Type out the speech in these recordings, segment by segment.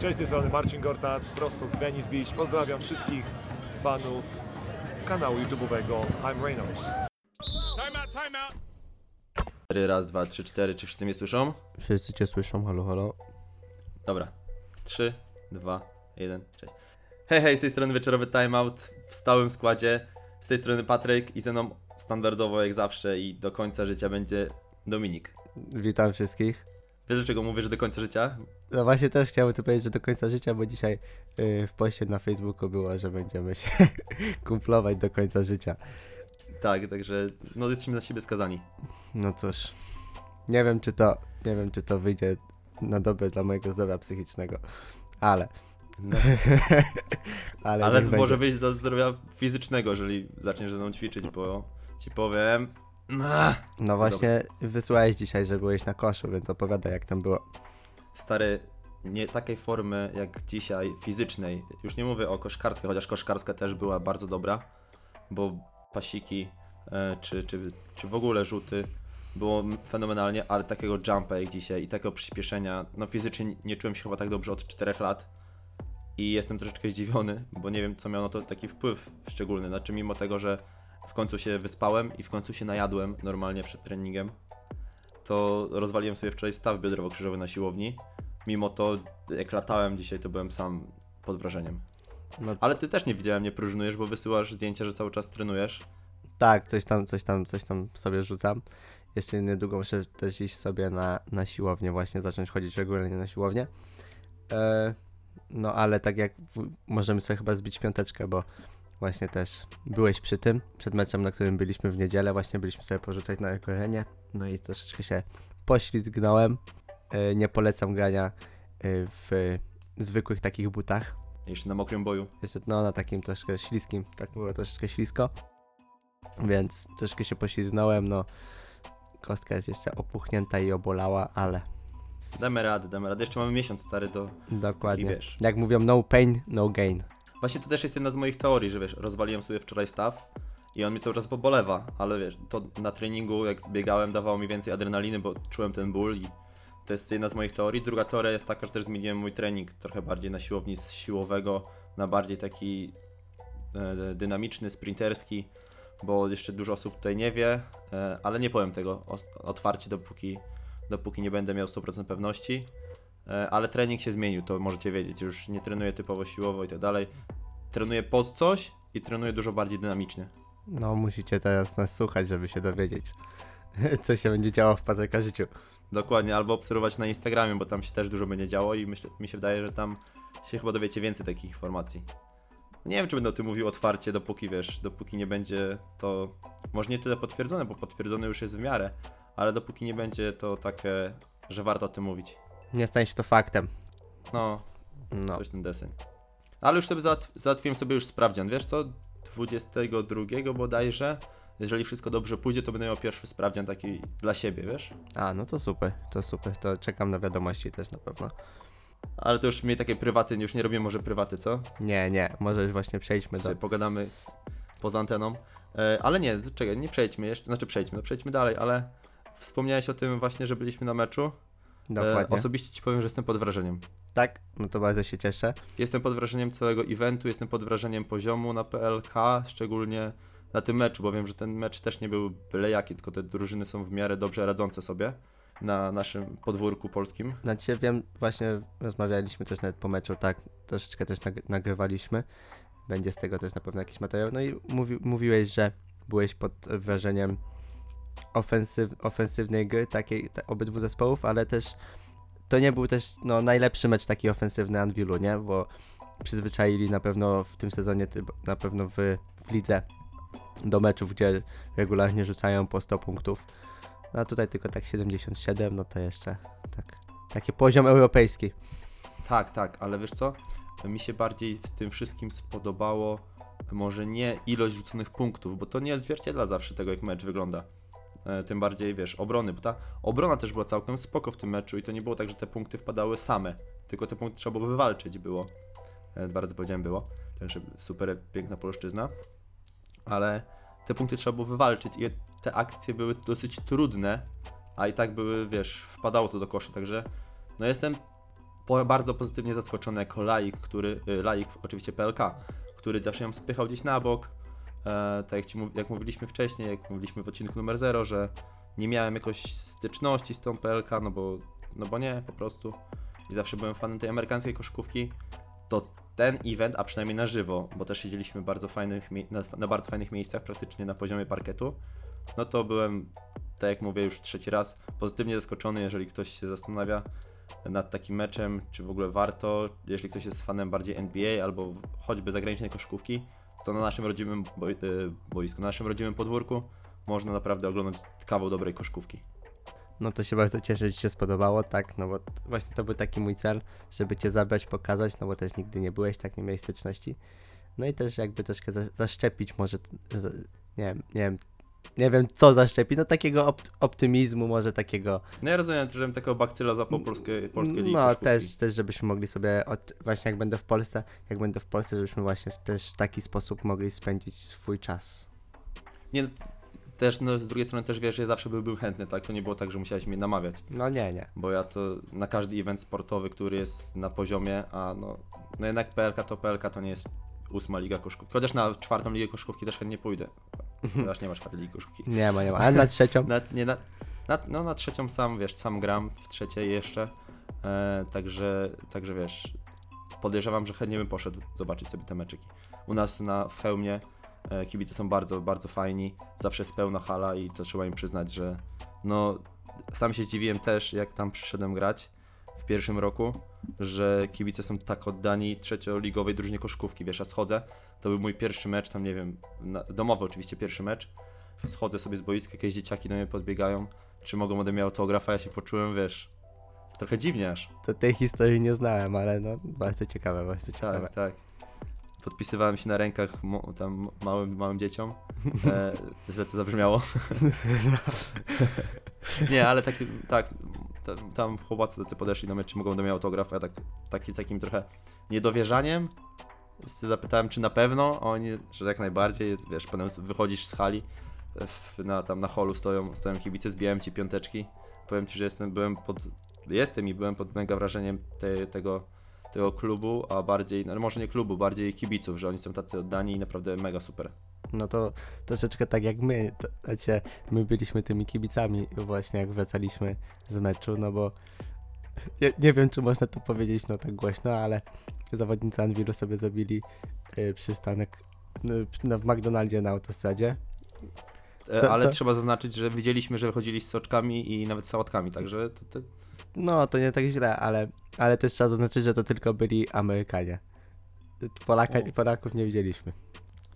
Cześć, z tej strony Marcin Gortat, prosto z Venice Beach. Pozdrawiam wszystkich fanów kanału YouTube'owego I'm Reynolds. Time out, time out. Cztery, raz, dwa, trzy, cztery. Czy wszyscy mnie słyszą? Wszyscy cię słyszą, halo, halo. Dobra. Trzy, dwa, jeden, cześć. Hej, hej, z tej strony wieczorowy timeout w stałym składzie. Z tej strony Patryk i ze mną standardowo jak zawsze i do końca życia będzie Dominik. Witam wszystkich. Wiesz dlaczego mówię, że do końca życia? No właśnie też chciałem tu powiedzieć, że do końca życia, bo dzisiaj yy, w poście na Facebooku było, że będziemy się kumplować do końca życia. Tak, także no jesteśmy na siebie skazani. No cóż, nie wiem czy to, nie wiem czy to wyjdzie na dobre dla mojego zdrowia psychicznego, ale, No, ale, ale może będzie. wyjść do zdrowia fizycznego, jeżeli zaczniesz ze mną ćwiczyć, bo ci powiem... Ach, No właśnie wysłałeś dzisiaj, że byłeś na koszu, więc opowiadaj jak tam było. stary, nie takiej formy jak dzisiaj, fizycznej. Już nie mówię o koszkarskiej, chociaż koszkarska też była bardzo dobra, bo pasiki e, czy, czy, czy w ogóle rzuty było m- fenomenalnie, ale takiego jumpa jak dzisiaj i takiego przyspieszenia, no fizycznie nie czułem się chyba tak dobrze od 4 lat i jestem troszeczkę zdziwiony, bo nie wiem co miało na to taki wpływ szczególny, znaczy mimo tego, że w końcu się wyspałem i w końcu się najadłem normalnie przed treningiem, to rozwaliłem sobie wczoraj staw biodrowo-krzyżowy na siłowni. Mimo to, jak latałem dzisiaj, to byłem sam pod wrażeniem. No Ale ty też nie widziałem, nie próżnujesz, bo wysyłasz zdjęcia, że cały czas trenujesz. tak, coś tam, coś tam, coś tam sobie rzucam. Jeszcze niedługo muszę też iść sobie na, na siłownię, właśnie zacząć chodzić regularnie na siłownię. E, no ale tak jak w, możemy sobie chyba zbić piąteczkę, bo właśnie też byłeś przy tym, przed meczem, na którym byliśmy w niedzielę, właśnie byliśmy sobie porzucać na ekorenie, no i troszeczkę się poślizgnąłem. E, nie polecam grania e, w zwykłych takich butach, Jeszcze na mokrym boju. jeszcze no na takim troszkę śliskim, tak było troszeczkę ślisko, więc troszkę się pośliznąłem, no kostka jest jeszcze opuchnięta i obolała, ale Damy radę, damy radę. Jeszcze mamy miesiąc stary do... dokładnie, Taki wiesz. jak mówią no pain, no gain. Właśnie to też jest jedna z moich teorii, że wiesz, rozwaliłem sobie wczoraj staw i on mi cały czas pobolewa, ale wiesz, to na treningu jak biegałem dawało mi więcej adrenaliny, bo czułem ten ból i to jest jedna z moich teorii. Druga teoria jest taka, że też zmieniłem mój trening trochę bardziej na siłowni z siłowego na bardziej taki e, dynamiczny, sprinterski, bo jeszcze dużo osób tutaj nie wie, e, ale nie powiem tego otwarcie, dopóki, dopóki nie będę miał 100% pewności. E, ale trening się zmienił, to możecie wiedzieć. Już nie trenuję typowo siłowo i tak dalej. Trenuję pod coś i trenuję dużo bardziej dynamicznie. No musicie teraz nas słuchać, żeby się dowiedzieć, co się będzie działo w Patryka życiu. Dokładnie, albo obserwować na Instagramie, bo tam się też dużo będzie działo i myślę, mi się wydaje, że tam się chyba dowiecie więcej takich informacji. Nie wiem, czy będę o tym mówił otwarcie, dopóki wiesz, dopóki nie będzie to, może nie tyle potwierdzone, bo potwierdzone już jest w miarę, ale dopóki nie będzie to takie, że warto o tym mówić. Nie stanie się to faktem. No, No, coś ten deseń. Ale już sobie załatw załatwiłem sobie już sprawdzian, wiesz co? 22 bodajże, jeżeli wszystko dobrze pójdzie, to będę miał pierwszy sprawdzian taki dla siebie, wiesz? a no to super, to super, to czekam na wiadomości też na pewno. Ale to już mnie takie prywaty, już nie robię może prywaty, co? Nie, nie, może właśnie przejdźmy do... sobie pogadamy poza anteną. E, ale nie, czekaj, nie przejdźmy jeszcze, znaczy przejdźmy, no przejdźmy dalej, ale wspomniałeś o tym właśnie, że byliśmy na meczu. E, Dokładnie. osobiście ci powiem, że jestem pod wrażeniem. Tak, no to bardzo się cieszę. Jestem pod wrażeniem całego eventu, jestem pod wrażeniem poziomu na PLK, szczególnie na tym meczu, bo wiem, że ten mecz też nie był byle jaki, tylko te drużyny są w miarę dobrze radzące sobie na naszym podwórku polskim. Znaczy wiem, właśnie rozmawialiśmy też nawet po meczu, tak, troszeczkę też nag- nagrywaliśmy. Będzie z tego też na pewno jakiś materiał. No i mówi- mówiłeś, że byłeś pod wrażeniem ofensyw, ofensywnej gry takiej te, obydwu zespołów, ale też to nie był też no, najlepszy mecz taki ofensywny Anwilu, nie? Bo przyzwyczaili na pewno w tym sezonie, na pewno w, w lidze do meczów, gdzie regularnie rzucają po 100 punktów. No a tutaj tylko tak 77, no to jeszcze tak. Taki poziom europejski. Tak, tak, ale wiesz co? Mi się bardziej w tym wszystkim spodobało może nie ilość rzuconych punktów, bo to nie odzwierciedla zawsze tego, jak mecz wygląda. E, Tym bardziej, wiesz, obrony, bo ta obrona też była całkiem spoko w tym meczu i to nie było tak, że te punkty wpadały same, tylko te punkty trzeba było wywalczyć, było. E, Dwa razy powiedziałem było, także super piękna polszczyzna, ale te punkty trzeba było wywalczyć i te akcje były dosyć trudne, a i tak były, wiesz, wpadało to do koszy, także no jestem po, bardzo pozytywnie zaskoczony jako laik, który, y, laik oczywiście PLK, który zawsze ją spychał gdzieś na bok. E, tak jak, ci, jak mówiliśmy wcześniej, jak mówiliśmy w odcinku numer 0, że nie miałem jakoś styczności z tą PLK, no bo, no bo nie, po prostu. I zawsze byłem fanem tej amerykańskiej koszykówki. To ten event, a przynajmniej na żywo, bo też siedzieliśmy bardzo fajnych, na, na bardzo fajnych miejscach, praktycznie na poziomie parketu, no to byłem, tak jak mówię już trzeci raz, pozytywnie zaskoczony, jeżeli ktoś się zastanawia nad takim meczem, czy w ogóle warto, jeżeli ktoś jest fanem bardziej NBA albo choćby zagranicznej koszykówki, to na naszym rodzimym y, boisku, na naszym rodzimym podwórku można naprawdę oglądać kawał dobrej koszykówki. No to się bardzo cieszę, że Ci się spodobało, tak, no bo właśnie to był taki mój cel, żeby Cię zabrać, pokazać, no bo też nigdy nie byłeś, tak, nie miałeś styczności. No i też jakby troszkę za, zaszczepić może, nie wiem, nie wiem, nie wiem co zaszczepić, no takiego opt- optymizmu, może takiego, No ja rozumiem, żebym takiego bakcyla zapał polskie, polskie ligi no też, też żebyśmy mogli sobie, od, właśnie jak będę w Polsce, jak będę w Polsce, żebyśmy właśnie też w taki sposób mogli spędzić swój czas. Nie, no, też no, z drugiej strony też wiesz, że ja zawsze byłbym chętny, tak? To nie było tak, że musiałeś mnie namawiać. No nie, nie. Bo ja to na każdy event sportowy, który jest na poziomie, a no, no jednak PLK to PLK to nie jest ósma liga koszykówki. Chociaż na czwartą ligę koszykówki też chętnie pójdę. Chociaż nie ma czwartej ligi koszykówki. Nie ma, nie ma, ale na trzecią, Na, nie, na, na, no na trzecią sam, wiesz, sam gram, w trzeciej jeszcze. E, także, także wiesz, podejrzewam, że chętnie bym poszedł zobaczyć sobie te meczyki. U nas na, w Chełmie e, kibice są bardzo, bardzo fajni. Zawsze jest pełna hala i to trzeba im przyznać, że no sam się dziwiłem też, jak tam przyszedłem grać w pierwszym roku, że kibice są tak oddani trzecioligowej drużynie koszkówki. Wiesz, ja schodzę, to był mój pierwszy mecz, tam nie wiem, na, domowy oczywiście pierwszy mecz. Schodzę sobie z boiska, jakieś dzieciaki do mnie podbiegają, czy mogą ode mnie autograf, a ja się poczułem, wiesz, trochę dziwnie aż. to tej historii nie znałem, ale no bardzo ciekawe, bardzo ciekawe. Tak, tak. Podpisywałem się na rękach tam małym, małym dzieciom. E, źle to zabrzmiało. Nie, ale tak, tak ta- tam chłopacy tacy podeszli do mnie, czy mogą do mnie autograf, ja tak, taki, takim trochę niedowierzaniem zapytałem, czy na pewno, a oni, że jak najbardziej, wiesz, potem wychodzisz z hali, w, na, tam na holu stoją, stoją kibice, zbijałem ci piąteczki, powiem ci, że jestem, byłem pod, jestem i byłem pod mega wrażeniem te, tego, tego klubu, a bardziej, no może nie klubu, bardziej kibiców, że oni są tacy oddani i naprawdę mega super. No to troszeczkę tak jak my, to, znaczy, my byliśmy tymi kibicami właśnie jak wracaliśmy z meczu, no bo ja, nie wiem czy można to powiedzieć no tak głośno, ale zawodnicy Anwilu sobie zrobili y, przystanek y, no, w McDonaldzie na autostradzie. E, Co- ale co? trzeba zaznaczyć, że widzieliśmy, że wychodzili z soczkami i nawet sałatkami, także to, to, No to nie tak źle, ale, ale też trzeba zaznaczyć, że to tylko byli Amerykanie. Polaka, O. Polaków nie widzieliśmy.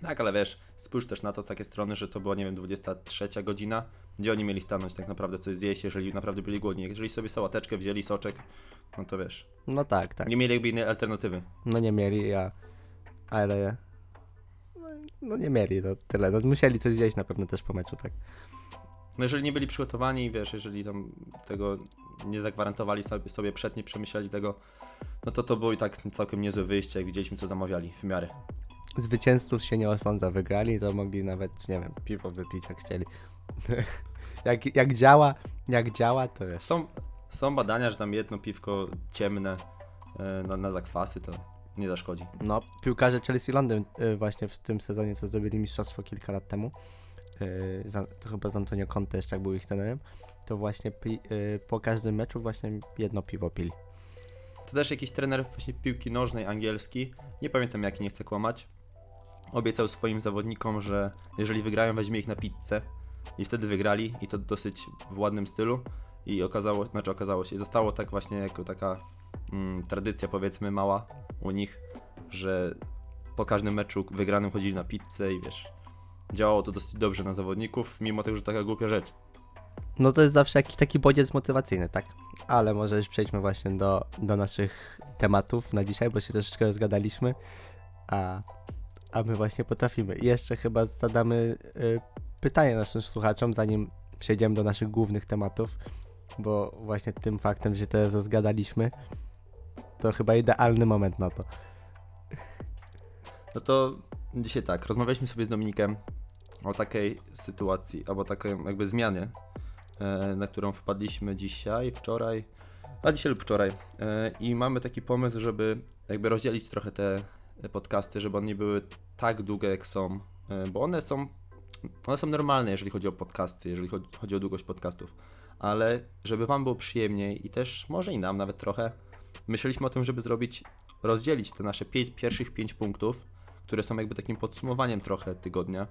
Tak, ale wiesz, spójrz też na to z takiej strony, że to była, nie wiem, 23 godzina, gdzie oni mieli stanąć tak naprawdę coś zjeść, jeżeli naprawdę byli głodni. Jeżeli sobie sałateczkę wzięli, soczek, no to wiesz, No tak, tak. nie mieli jakby innej alternatywy. No nie mieli, ja, ale no, no nie mieli, no tyle. No musieli coś zjeść na pewno też po meczu, tak. No jeżeli nie byli przygotowani, wiesz, jeżeli tam tego nie zagwarantowali sobie, sobie przed, nie przemyśleli tego, no to to było i tak całkiem niezłe wyjście, jak widzieliśmy, co zamawiali w miarę. Zwycięzców się nie osądza, wygrali, to mogli nawet, nie wiem, piwo wypić jak chcieli. jak, jak działa, jak działa, to jest. Są, są badania, że tam jedno piwko ciemne e, na, na zakwasy to nie zaszkodzi. No, piłkarze Chelsea Londyn y, właśnie w tym sezonie, co zdobyli mistrzostwo kilka lat temu, za, to chyba z Antonio Conte jeszcze jak był ich trenerem, to właśnie po każdym meczu właśnie jedno piwo pili. To też jakiś trener właśnie piłki nożnej angielski, nie pamiętam jaki, nie chcę kłamać, obiecał swoim zawodnikom, że jeżeli wygrają, weźmie ich na pizzę. I wtedy wygrali i to dosyć w ładnym stylu. I okazało, znaczy okazało się, zostało tak właśnie jako taka mm, tradycja powiedzmy mała u nich, że po każdym meczu wygranym chodzili na pizzę i wiesz, działało to dosyć dobrze na zawodników, mimo tego, że taka głupia rzecz. No to jest zawsze jakiś taki bodziec motywacyjny, tak? Ale może już przejdźmy właśnie do, do naszych tematów na dzisiaj, bo się troszeczkę rozgadaliśmy, a, a my właśnie potrafimy. I jeszcze chyba zadamy y, pytanie naszym słuchaczom, zanim przejdziemy do naszych głównych tematów, bo właśnie tym faktem, że teraz rozgadaliśmy, to chyba idealny moment na to. No to dzisiaj tak, rozmawialiśmy sobie z Dominikiem o takiej sytuacji, albo takiej jakby zmianie, e, na którą wpadliśmy dzisiaj, wczoraj, a dzisiaj lub wczoraj. E, I mamy taki pomysł, żeby jakby rozdzielić trochę te podcasty, żeby one nie były tak długie jak są, e, bo one są, one są normalne, jeżeli chodzi o podcasty, jeżeli chodzi, o długość podcastów, ale żeby Wam było przyjemniej i też może i nam nawet trochę, myśleliśmy o tym, żeby zrobić, rozdzielić te nasze pie- pierwszych pięć punktów, które są jakby takim podsumowaniem trochę tygodnia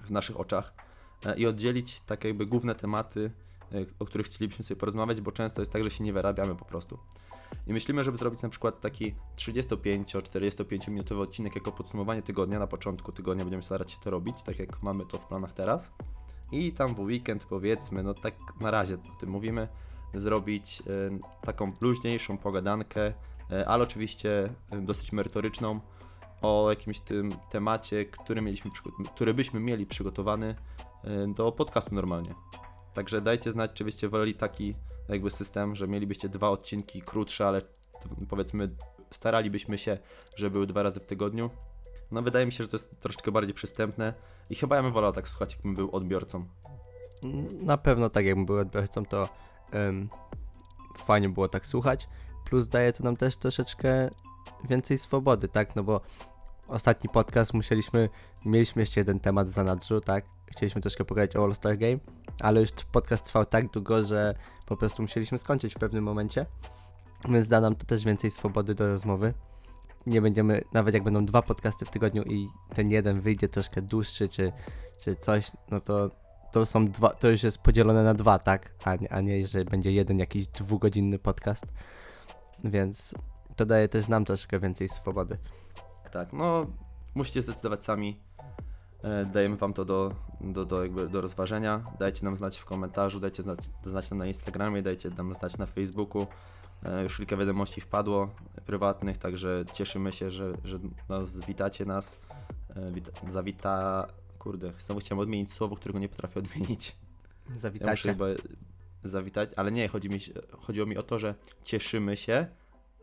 w naszych oczach e, i oddzielić tak jakby główne tematy, o których chcielibyśmy sobie porozmawiać, bo często jest tak, że się nie wyrabiamy po prostu. I myślimy, żeby zrobić na przykład taki 35-45 minutowy odcinek jako podsumowanie tygodnia. Na początku tygodnia będziemy starać się to robić, tak jak mamy to w planach teraz. I tam w weekend powiedzmy, no tak na razie o tym mówimy, zrobić e, taką luźniejszą pogadankę, e, ale oczywiście e, dosyć merytoryczną o jakimś tym temacie, który, mieliśmy, który byśmy mieli przygotowany e, do podcastu normalnie. Także dajcie znać, czy byście woleli taki jakby system, że mielibyście dwa odcinki krótsze, ale powiedzmy staralibyśmy się, żeby były dwa razy w tygodniu. No wydaje mi się, że to jest troszeczkę bardziej przystępne i chyba ja bym wolał tak słuchać, jakbym był odbiorcą. Na pewno tak jakbym był odbiorcą, to em, fajnie było tak słuchać. Plus daje to nam też troszeczkę więcej swobody, tak? No bo ostatni podcast musieliśmy, mieliśmy jeszcze jeden temat w zanadrzu, tak? Chcieliśmy troszkę pogadać o All-Star Game, ale już podcast trwał tak długo, że po prostu musieliśmy skończyć w pewnym momencie. Więc da nam to też więcej swobody do rozmowy. Nie będziemy, nawet jak będą dwa podcasty w tygodniu i ten jeden wyjdzie troszkę dłuższy, czy, czy coś, no to to są dwa, to już jest podzielone na dwa, tak? A a nie, że będzie jeden jakiś dwugodzinny podcast. Więc to daje też nam troszkę więcej swobody. Tak, no musicie zdecydować sami. E, Dajemy wam to do, do, do, jakby do rozważenia. Dajcie nam znać w komentarzu, dajcie znać, znać nam na Instagramie, dajcie nam znać na Facebooku. E, Już kilka wiadomości wpadło prywatnych, także cieszymy się, że, że nas witacie nas. E, Wita, zawita. Kurde, znowu chciałem odmienić słowo, którego nie potrafię odmienić. Ja Zawitacie. chyba zawitać, ale nie, chodzi mi, chodziło mi o to, że cieszymy się,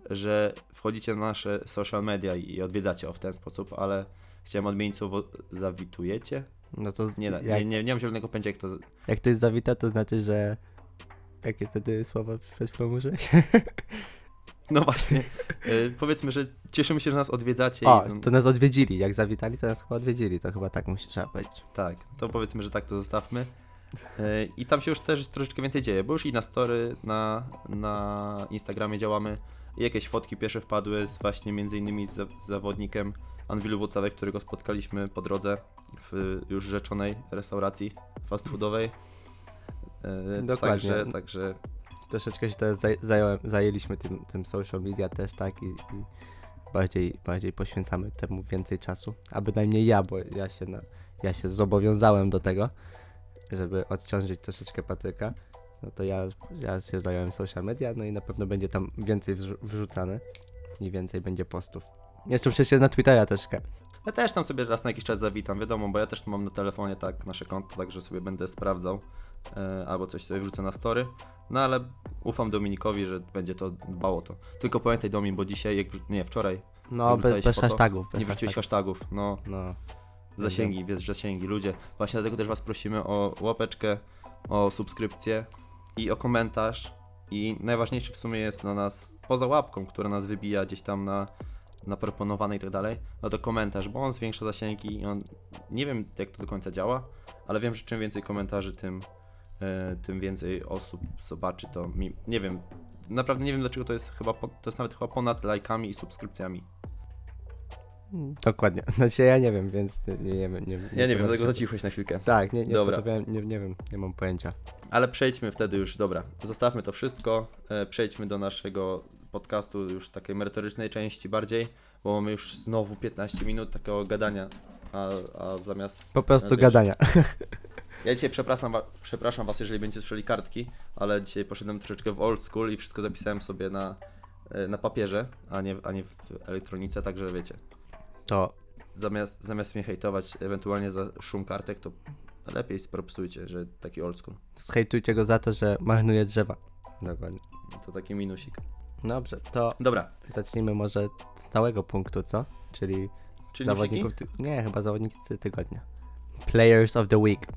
że wchodzicie na nasze social media i odwiedzacie o w ten sposób, ale chciałem odmienić słowo zawitujecie. No to z- Nie, da- jak, nie, nie, nie mam zielonego pojęcia jak to... z- jak to jest zawita, to znaczy, że jakie wtedy słowa przed chwilą użyłeś? No właśnie, e, powiedzmy, że cieszymy się, że nas odwiedzacie. O, i, to nas odwiedzili. Jak zawitali, to nas chyba odwiedzili. To chyba tak musi trzeba powiedzieć. Tak, to powiedzmy, że tak to zostawmy. E, I tam się już też troszeczkę więcej dzieje, bo już i na story, na, na Instagramie działamy. Jakieś fotki pierwsze wpadły z właśnie między innymi z za- z zawodnikiem Anwilu Włocławek, którego spotkaliśmy po drodze w już rzeczonej restauracji fast foodowej. E, Dokładnie. Także, także Troszeczkę się teraz zająłem, zajęliśmy tym, tym social media też, tak? I, i bardziej, bardziej poświęcamy temu więcej czasu. A bynajmniej ja, bo ja się, na, ja się zobowiązałem do tego, żeby odciążyć troszeczkę Patryka. No to ja, ja się zająłem social media, no i na pewno będzie tam więcej wrzu- wrzucane i więcej będzie postów. Jeszcze przecież na Twittera troszkę. Ja też tam sobie raz na jakiś czas zawitam, wiadomo, bo ja też mam na telefonie tak nasze konto, także sobie będę sprawdzał e, albo coś sobie wrzucę na story. No ale ufam Dominikowi, że będzie to dbało to. Tylko pamiętaj Domin, bo dzisiaj, jak wrzu- nie, wczoraj No, bez, wrzucałeś bez foto? hashtagów. Bez nie wrzuciłeś hashtagów. hashtagów, no No, zasięgi, wiesz, zasięgi, ludzie. Właśnie dlatego też was prosimy o łapeczkę, o subskrypcję i o komentarz. I najważniejsze w sumie jest dla nas, poza łapką, która nas wybija gdzieś tam na, na proponowane i tak dalej, no to komentarz, bo on zwiększa zasięgi i on, nie wiem jak to do końca działa, ale wiem, że czym więcej komentarzy, tym, e, tym więcej osób zobaczy to. Mi, nie wiem, naprawdę nie wiem dlaczego to jest chyba, po, to jest nawet chyba ponad lajkami i subskrypcjami. dokładnie. Znaczy ja nie wiem, więc nie, nie, nie, nie, Ja nie wiem, dlatego zacichłeś na chwilkę. Tak, nie, nie, Dobra. Dobra. Nie, nie wiem, nie mam pojęcia. Ale przejdźmy wtedy już, dobra, zostawmy to wszystko, e, przejdźmy do naszego podcastu już takiej merytorycznej części bardziej, bo mamy już znowu 15 minut takiego gadania, a, a zamiast... Po prostu wiesz, gadania. Ja dzisiaj przepraszam, przepraszam Was, jeżeli będziecie słyszeli kartki, ale dzisiaj poszedłem troszeczkę w old school i wszystko zapisałem sobie na, e, na papierze, a nie, a nie w elektronice, także wiecie, To zamiast, zamiast mnie hejtować ewentualnie za szum kartek, to lepiej spropsujcie, że taki old school. zhejtujcie go za to, że marnuje drzewa. Dokładnie. To taki minusik. Dobrze, to Dobra, zacznijmy może z stałego punktu, co? Czyli czyli zawodników... Ty... Nie, chyba zawodnicy tygodnia. Players of the Week.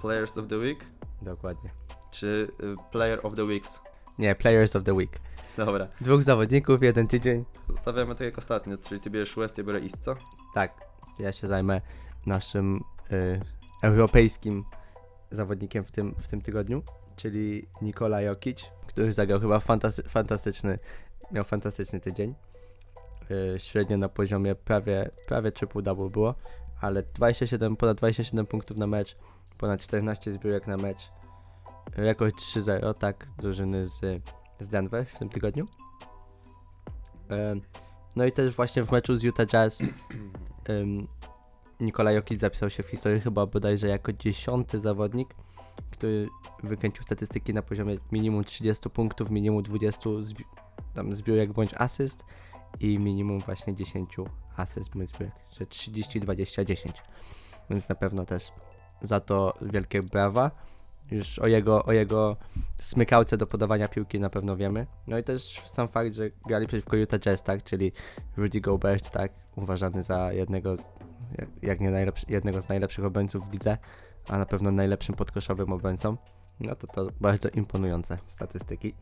Players of the Week, Dokładnie. czy y, Player of the Weeks? Nie, Players of the Week. Dobra. Dwóch zawodników, jeden tydzień. Zostawiamy tak jak ostatnio, czyli ty bierzesz West, ja biorę East, co? Tak, ja się zajmę naszym y, europejskim zawodnikiem w tym, w tym tygodniu, czyli Nikola Jokic, który zagrał chyba fantasy, fantastyczny, miał fantastyczny tydzień. Y, średnio na poziomie prawie, prawie triple double było, ale 27, ponad 27 punktów na mecz, ponad 14 zbiórek na mecz, rekord 3-0, tak, drużyny z, z Denver w tym tygodniu. Em, no i też właśnie w meczu z Utah Jazz ym, Nikola Jokic zapisał się w historii chyba bodajże jako dziesiąty zawodnik, który wykręcił statystyki na poziomie minimum 30 punktów, minimum 20 zbi- tam zbiórek bądź asyst i minimum właśnie 10 asyst bądź zbiórek, że 30, 20, 10. Więc na pewno też za to wielkie brawa. Już o jego, o jego smykałce do podawania piłki na pewno wiemy. No i też sam fakt, że grali przeciwko Utah Jazz, tak, czyli Rudy Gobert, tak, uważany za jednego, jak, nie najlepszy, jednego z najlepszych obrońców w lidze, a na pewno najlepszym podkoszowym obrońcą. No to to bardzo imponujące statystyki.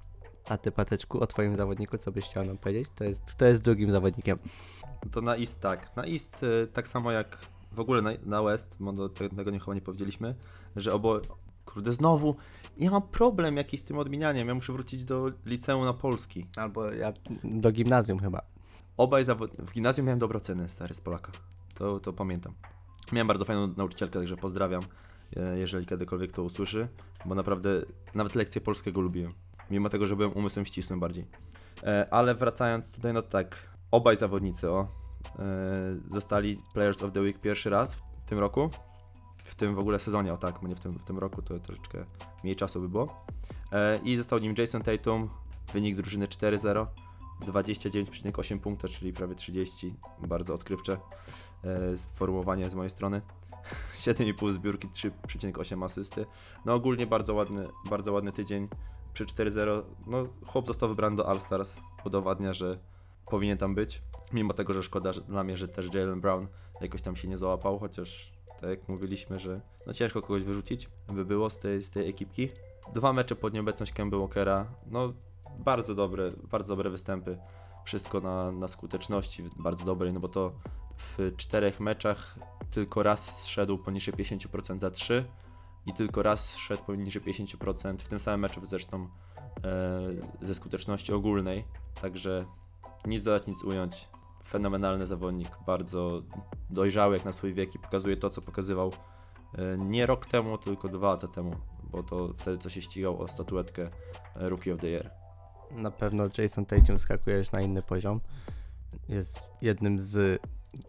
A ty, Pateczku, o twoim zawodniku, co byś chciał nam powiedzieć? To jest, kto jest drugim zawodnikiem? To na East tak. Na East y, tak samo jak w ogóle na, na West, bo tego nie, chyba nie powiedzieliśmy, że obo... Kurde, znowu, ja mam problem jakiś z tym odmienianiem, ja muszę wrócić do liceum na polski. Albo ja do gimnazjum chyba. Obaj zawod... W gimnazjum miałem dobre oceny, stary, z Polaka. To, to pamiętam. Miałem bardzo fajną nauczycielkę, także pozdrawiam, jeżeli kiedykolwiek to usłyszy, bo naprawdę nawet lekcje polskiego lubiłem. Mimo tego, że byłem umysłem ścisłym bardziej. E, Ale wracając tutaj, no tak, obaj zawodnicy, o, e, zostali Players of the Week pierwszy raz w tym roku. W tym w ogóle sezonie, o tak, nie w tym, w tym roku, to troszeczkę mniej czasu by było. E, I został nim Jason Tatum, wynik drużyny 4-0. 29,8 punkta, czyli prawie 30. Bardzo odkrywcze e, sformułowanie z mojej strony. 7,5 zbiórki, 3,8 asysty. No ogólnie bardzo ładny, bardzo ładny tydzień przy 4-0. No chłop został wybrany do All-Stars. Udowadnia, że powinien tam być. Mimo tego, że szkoda że, dla mnie, że też Jalen Brown jakoś tam się nie załapał, chociaż tak jak mówiliśmy, że no ciężko kogoś wyrzucić by było z tej, z tej ekipki. Dwa mecze pod nieobecność Kemba Walkera. No bardzo dobre, bardzo dobre występy. Wszystko na, na skuteczności bardzo dobrej, no bo to w czterech meczach tylko raz zszedł poniżej 50% za 3 i tylko raz szedł poniżej 50% w tym samym meczu zresztą e, ze skuteczności ogólnej. Także nic dodać, nic ująć. Fenomenalny zawodnik, bardzo dojrzały jak na swój wiek i pokazuje to, co pokazywał e, nie rok temu, tylko dwa lata temu, bo to wtedy, co się ścigał o statuetkę e, Rookie of the Year. Na pewno Jason Tatum skakuje już na inny poziom. Jest jednym z,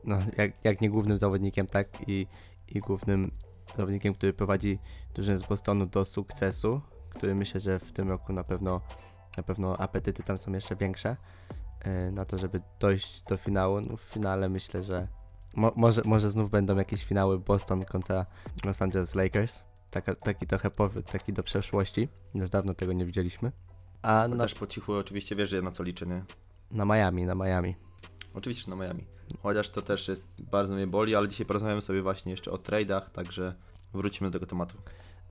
no, jak, jak nie głównym zawodnikiem, tak i, i głównym zawodnikiem, który prowadzi drużynę z Bostonu do sukcesu, który myślę, że w tym roku na pewno, na pewno apetyty tam są jeszcze większe e, na to, żeby dojść do finału. No, w finale myślę, że mo, może, może znów będą jakieś finały Boston kontra Los Angeles Lakers. Taka, taki trochę powrót, taki do przeszłości. Już dawno tego nie widzieliśmy. A na, też po cichu oczywiście wiesz, że na co liczę, nie? na Miami, na Miami. Oczywiście, na Miami. Chociaż to też jest, bardzo mnie boli, ale dzisiaj porozmawiamy sobie właśnie jeszcze o tradeach, także wrócimy do tego tematu.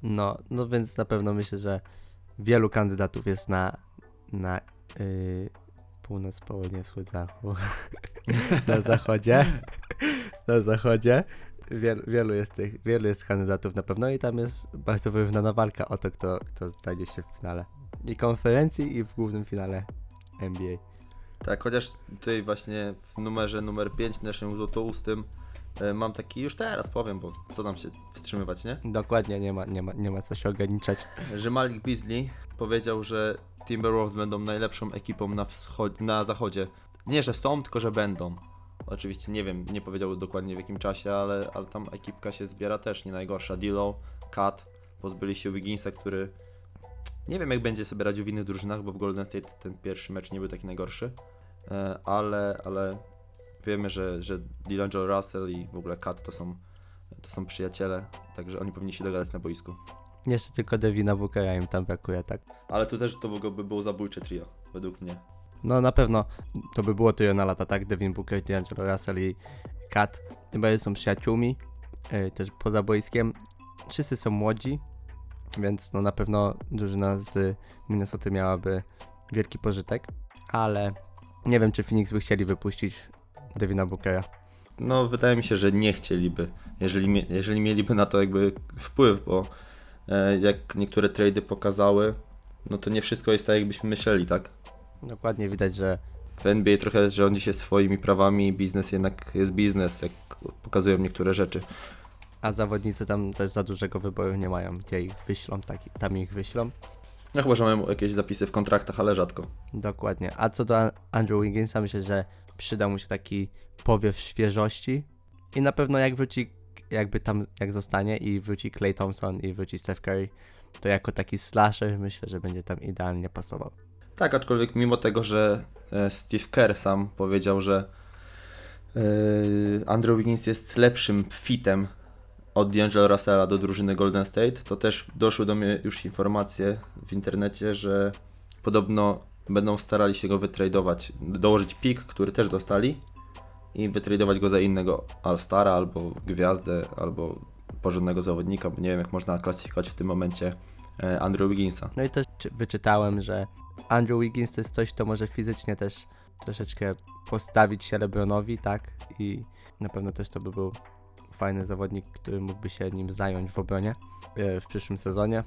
No, no więc na pewno myślę, że wielu kandydatów jest na, na yy, północ, południe, wschód, zachód. na zachodzie. na zachodzie. Wielu, wielu, jest tych, wielu jest kandydatów na pewno i tam jest bardzo wyrównana walka o to, kto, kto znajdzie się w finale. I konferencji, i w głównym finale NBA. Tak, chociaż tutaj właśnie w numerze numer 5 naszym złotoustym e, mam taki, już teraz powiem, bo co nam się wstrzymywać, nie? Dokładnie, nie ma, nie ma, nie ma co się ograniczać. Że Malik Beasley powiedział, że Timberwolves będą najlepszą ekipą na, wschod- na zachodzie. Nie, że są, tylko że będą. Oczywiście nie wiem, nie powiedział dokładnie w jakim czasie, ale, ale tam ekipka się zbiera też nie najgorsza. Dilo, Kat, pozbyli się Wigginsa, który nie wiem jak będzie sobie radził w innych drużynach, bo w Golden State ten pierwszy mecz nie był taki najgorszy, ale, ale wiemy, że, że D'Angelo Russell i w ogóle Kat to są, to są przyjaciele, także oni powinni się dogadać na boisku. Jeszcze tylko Devina Bookera im tam brakuje, tak? Ale tu też to w ogóle by było zabójcze trio, według mnie. No na pewno to by było tyle na lata, tak? Devin Booker, D'Angelo Russell i Kat. Tym bardziej są przyjaciółmi, e, też poza boiskiem. Wszyscy są młodzi, więc no na pewno drużyna z Minnesota miałaby wielki pożytek, ale nie wiem, czy Phoenix by chcieli wypuścić Devina Bookera. No, wydaje mi się, że nie chcieliby, jeżeli, jeżeli mieliby na to jakby wpływ, bo e, jak niektóre trady pokazały, no to nie wszystko jest tak, jakbyśmy myśleli, tak? Dokładnie widać, że W NBA trochę rządzi się swoimi prawami i biznes jednak jest biznes, jak pokazują niektóre rzeczy. a zawodnicy tam też za dużego wyboru nie mają, gdzie ich wyślą, tak, tam ich wyślą. No chyba, że mają jakieś zapisy w kontraktach, ale rzadko. Dokładnie. A co do An- Andrew Wigginsa, myślę, że przyda mu się taki powiew świeżości i na pewno jak wróci, jakby tam, jak zostanie i wróci Clay Thompson i wróci Steph Curry, to jako taki slasher myślę, że będzie tam idealnie pasował. Tak, aczkolwiek mimo tego, że e, Steve Kerr sam powiedział, że e, Andrew Wiggins jest lepszym fitem od D'Angelo Russella do drużyny Golden State, to też doszły do mnie już informacje w internecie, że podobno będą starali się go wytradować, dołożyć pik, który też dostali i wytradować go za innego All-Stara albo gwiazdę, albo porządnego zawodnika, bo nie wiem jak można klasyfikować w tym momencie e, Andrew Wigginsa. No i też czy- wyczytałem, że Andrew Wiggins to jest coś, kto może fizycznie też troszeczkę postawić się LeBronowi, tak? I na pewno też to by był fajny zawodnik, który mógłby się nim zająć w obronie e, w przyszłym sezonie.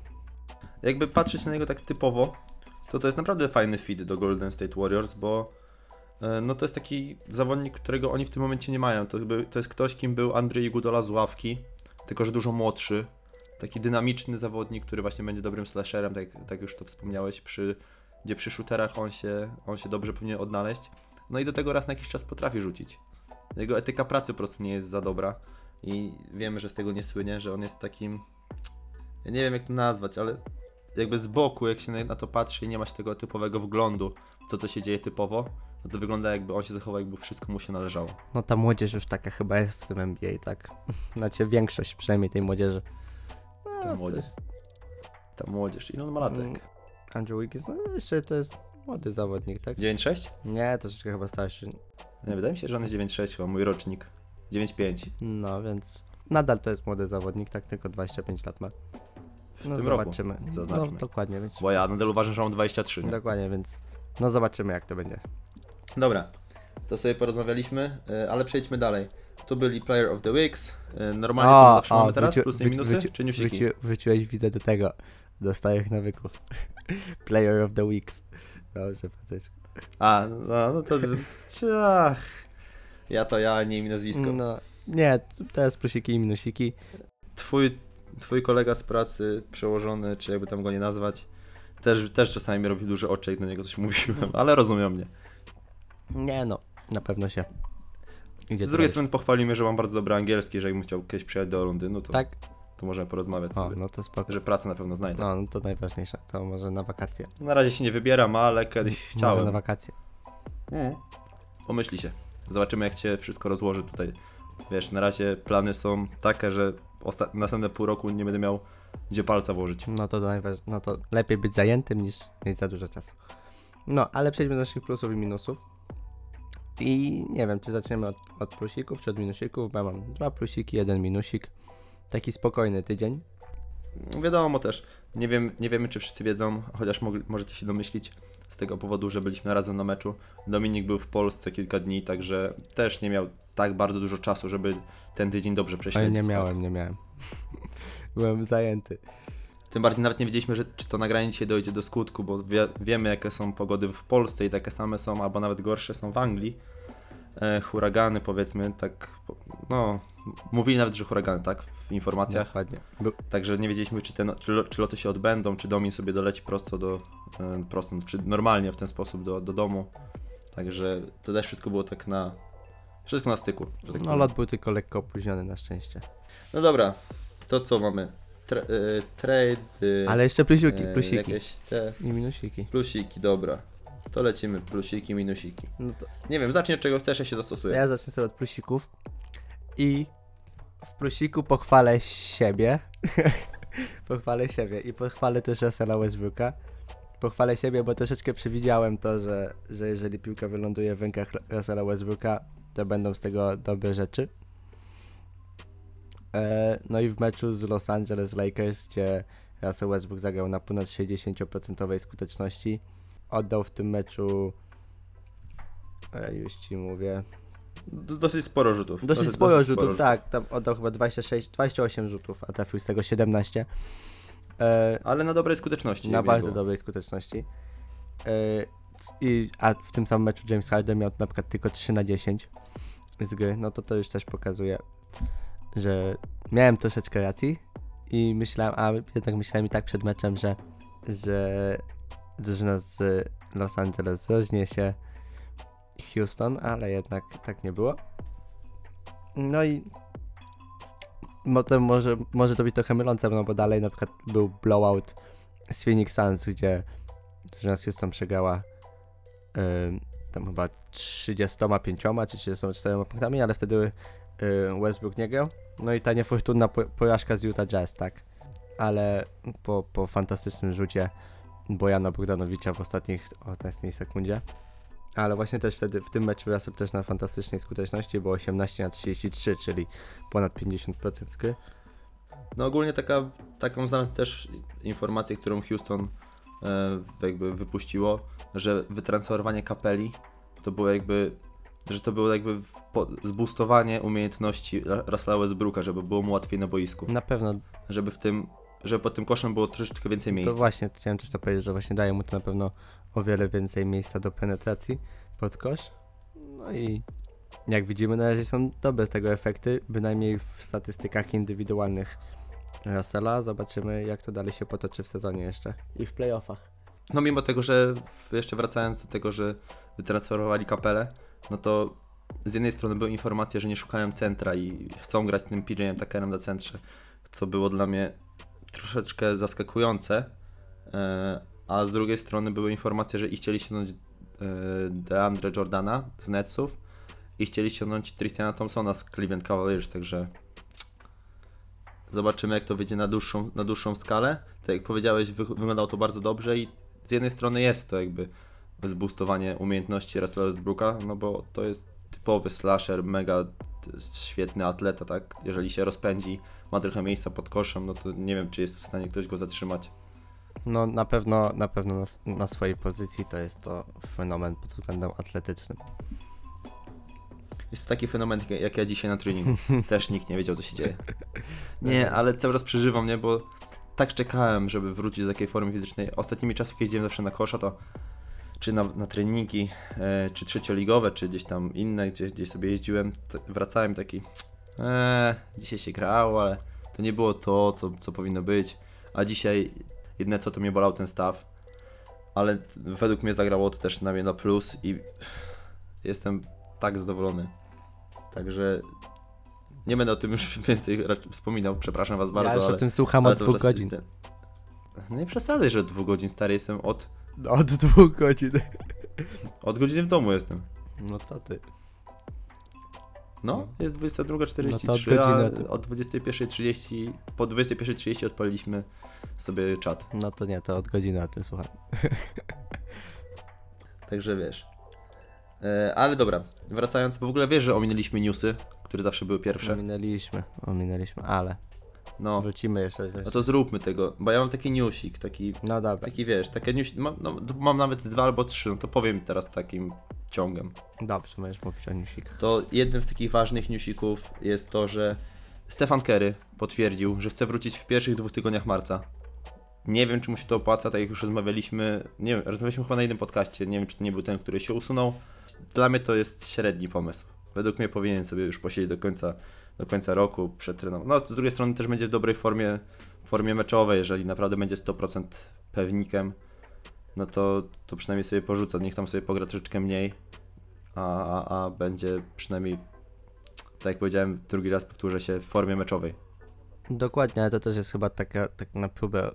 jakby patrzeć na niego tak typowo, to to jest naprawdę fajny fit do Golden State Warriors, bo e, no to jest taki zawodnik, którego oni w tym momencie nie mają. To, to jest ktoś, kim był Andrzej Iguodala z ławki, tylko że dużo młodszy. Taki dynamiczny zawodnik, który właśnie będzie dobrym slasherem, tak, tak już to wspomniałeś, przy, gdzie przy shooterach on się, on się dobrze powinien odnaleźć. No i do tego raz na jakiś czas potrafi rzucić. Jego etyka pracy po prostu nie jest za dobra i wiemy, że z tego nie słynie, że on jest takim... Ja nie wiem jak to nazwać, ale jakby z boku, jak się na, to patrzy i nie ma się tego typowego wglądu w to, co się dzieje typowo, no to wygląda jakby on się zachował, jakby wszystko mu się należało. No ta młodzież już taka chyba jest w tym NBA, tak? Znaczy większość przynajmniej tej młodzieży. No, Ta młodzież. Ta młodzież. Ile on ma latek? Mm, Andrew Wiggins, no jeszcze to jest młody zawodnik, tak? 9,6? Nie, troszeczkę chyba starszy. Nie, wydaje mi się, że on jest 9,6 chyba, mój rocznik. 9,5 No więc nadal to jest młody zawodnik, tak? Tylko 25 lat ma. w No tym roku. zobaczymy. zaznaczmy. No dokładnie, więc. Bo ja nadal uważam, że mam 23, nie? Dokładnie, więc. No zobaczymy jak to będzie. Dobra, to sobie porozmawialiśmy, e, ale przejdźmy dalej. Tu byli Player of the Weeks. e, Normalnie co my zawsze mamy teraz? wróci- Plusy i minusy? wróci- czy newsiki? wróci- Wróciłeś, widzę, do tego. Do stałych nawyków. Player of the Weeks. Dobrze, Patryk. A, no, no to... Ach, ja to ja, nie imię nazwisko. No, nie, teraz plusiki i minusiki. twój, twój kolega z pracy, przełożony, czy jakby tam go nie nazwać, też, też czasami mi robi duże oczy, jak do niego coś mówiłem, ale rozumiał mnie. Nie no, na pewno się. Idzie Z drugiej strony pochwali mnie, że mam bardzo dobry angielski, że jakbym chciał kiedyś przyjechać do Londynu, to, Tak? to możemy porozmawiać O, sobie. no to spoko. Że pracę na pewno znajdę. No, no to najważniejsze. To może na wakacje. Na razie się nie wybieram, ale kiedyś Może na chciałem. wakacje. Mm. Pomyśli się. Zobaczymy, jak cię wszystko rozłoży tutaj. Wiesz, na razie plany są takie, że następne pół roku nie będę miał gdzie palca włożyć. No to, najważ... no to lepiej być zajętym niż mieć za dużo czasu. No, ale przejdźmy do naszych plusów i minusów. I nie wiem, czy zaczniemy od, od plusików, czy od minusików, bo ja mam dwa plusiki, jeden minusik. Taki spokojny tydzień. Wiadomo też, nie, wiem, nie wiemy czy wszyscy wiedzą, chociaż możecie się domyślić z tego powodu, że byliśmy razem na meczu. Dominik był w Polsce kilka dni, także też nie miał tak bardzo dużo czasu, żeby ten tydzień dobrze Ale prześledzić. nie tak. miałem, nie miałem. Byłem zajęty. Tym bardziej nawet nie wiedzieliśmy, że, czy to nagranie dzisiaj dojdzie do skutku, bo wie, wiemy jakie są pogody w Polsce i takie same są, albo nawet gorsze są w Anglii. E, huragany powiedzmy, tak, no, mówili nawet, że huragany, tak, w informacjach. Dokładnie. Także nie wiedzieliśmy, czy, te, czy, lo- czy loty się odbędą, czy Domin sobie doleci prosto do, prosto, czy normalnie w ten sposób do, do domu. Także to też wszystko było tak na, wszystko na styku. tak no lot był tylko lekko opóźniony na szczęście. No dobra, to co mamy? Tra, e, trade, e, Ale jeszcze plusiki, e, plusiki. Jakieś te I minusiki. plusiki, dobra. To lecimy, plusiki, minusiki. No to Nie wiem, zacznij od czego chcesz, ja się dostosuję. ja zacznę sobie od plusików. I w plusiku pochwalę siebie. pochwalę siebie i pochwalę też Russella Westbrooka. Pochwalę siebie, bo troszeczkę przewidziałem to, że, że jeżeli piłka wyląduje w rękach Russella Westbrooka, to będą z tego dobre rzeczy. E, no i w meczu z Los Angeles Lakers, gdzie Russell Westbrook zagrał na ponad 60% skuteczności. Oddał w tym meczu, e, już ci mówię, dosyć sporo rzutów. dosyć sporo rzutów, tak, tam oddał chyba 26, 28 rzutów, a trafił z tego 17. E, Ale na dobrej skuteczności. na bardzo było. dobrej skuteczności. E, i, a w tym samym meczu James Harden miał na przykład tylko 3 na 10 z gry, no to to już też pokazuje, że miałem troszeczkę racji i myślałem, a jednak myślałem i tak przed meczem, że, że drużyna z Los Angeles rozniesie Houston, ale jednak tak nie było. No i potem może, może to być trochę mylące, no bo dalej na przykład był blowout z Phoenix Suns, gdzie drużyna z Houston przegrała ym, tam chyba 35 czy 34 punktami, ale wtedy y, Westbrook nie grał. No i ta niefortunna po- porażka z Utah Jazz, tak. Ale po, po fantastycznym rzucie Bojana Bogdanowicza w ostatnich, ostatniej sekundzie. Ale właśnie też wtedy w tym meczu Russell też na fantastycznej skuteczności było 18 na 33, czyli ponad 50% z gry. No ogólnie taka, taką znam też informację, którą Houston e, jakby wypuściło, że wytransferowanie kapeli to było jakby, że to było jakby po, zboostowanie umiejętności Russella Westbrooka, żeby było mu łatwiej na boisku. Na pewno Żeby w tym, żeby pod tym koszem było troszeczkę więcej To miejsca. właśnie, chciałem też to powiedzieć, że właśnie daje mu to na pewno o wiele więcej miejsca do penetracji pod kosz. No i jak widzimy, na razie są dobre z tego efekty, bynajmniej w statystykach indywidualnych Russella. Zobaczymy, jak to dalej się potoczy w sezonie jeszcze i w playoffach. No mimo tego, że jeszcze wracając do tego, że wytransferowali kapelę, no to z jednej strony były informacje, że nie szukają centra i chcą grać tym PJ-em Tuckerem na centrze, co było dla mnie troszeczkę zaskakujące, e, a z drugiej strony były informacje, że i chcieli ściągnąć e, DeAndre Jordana z Netsów i chcieli ściągnąć Tristana Thompsona z Cleveland Cavaliers, także zobaczymy jak to wyjdzie na dłuższą, na dłuższą skalę. Tak jak powiedziałeś, wy, wyglądało to bardzo dobrze i z jednej strony jest to jakby zboostowanie umiejętności Russella Westbrooka, no bo to jest typowy slasher, mega świetny atleta, tak? Jeżeli się rozpędzi, ma trochę miejsca pod koszem, no to nie wiem, czy jest w stanie ktoś go zatrzymać. No na pewno, na pewno na, na swojej pozycji to jest to fenomen pod względem atletycznym. Jest to taki fenomen, jak- ja dzisiaj na treningu. Też nikt nie wiedział, co się dzieje. Nie, ale cały czas przeżywam, nie? Bo tak czekałem, żeby wrócić do takiej formy fizycznej. Ostatnimi czasy, kiedy jeździłem zawsze na kosza, to czy na, na treningi, e, czy trzecioligowe, czy gdzieś tam inne, gdzie, gdzieś sobie jeździłem, wracałem taki, eee, dzisiaj się grało, ale to nie było to, co, co powinno być. A dzisiaj jedyne co, to mnie bolał ten staw. Ale według mnie zagrało to też na mnie na plus i jestem tak zadowolony. Także nie będę o tym już więcej wspominał, przepraszam was bardzo, ja już ale, o tym słucham od dwóch godzin. Jestem... Nie przesadzaj, że od dwóch godzin stary jestem od, Od dwóch godzin. od godziny w domu jestem. No co ty? No, jest 22.43, No to od 21.30, po 21.30 odpaliliśmy sobie czat. No to nie, to od godziny o tym słucham. Także wiesz. E, ale dobra, wracając, bo w ogóle wiesz, że ominęliśmy newsy, które zawsze były pierwsze. Ominęliśmy, ominęliśmy, ale No, wrócimy jeszcze. no to zróbmy tego, bo ja mam taki newsik, taki, No dobra, taki wiesz, takie news, mam, no, mam nawet dwa albo trzy, no to powiem teraz takim ciągiem. dobrze, możesz mówić o newsikach. To jednym z takich ważnych newsików jest to, że Stefan Kerry potwierdził, że chce wrócić w pierwszych dwóch tygodniach marca. Nie wiem, czy mu się to opłaca, tak jak już rozmawialiśmy. Nie wiem, rozmawialiśmy chyba na jednym podcaście. Nie wiem, czy to nie był ten, który się usunął. Dla mnie to jest średni pomysł. Według mnie powinien sobie już posiedzieć do końca, do końca roku, przetrenować. No, z drugiej strony też będzie w dobrej formie, formie meczowej, jeżeli naprawdę będzie 100% pewnikiem, no to, to przynajmniej sobie porzuca. Niech tam sobie pogra troszeczkę mniej, a, a, a będzie przynajmniej, tak jak powiedziałem, drugi raz powtórzę się, w formie meczowej. Dokładnie, ale to też jest chyba taka tak na próbę,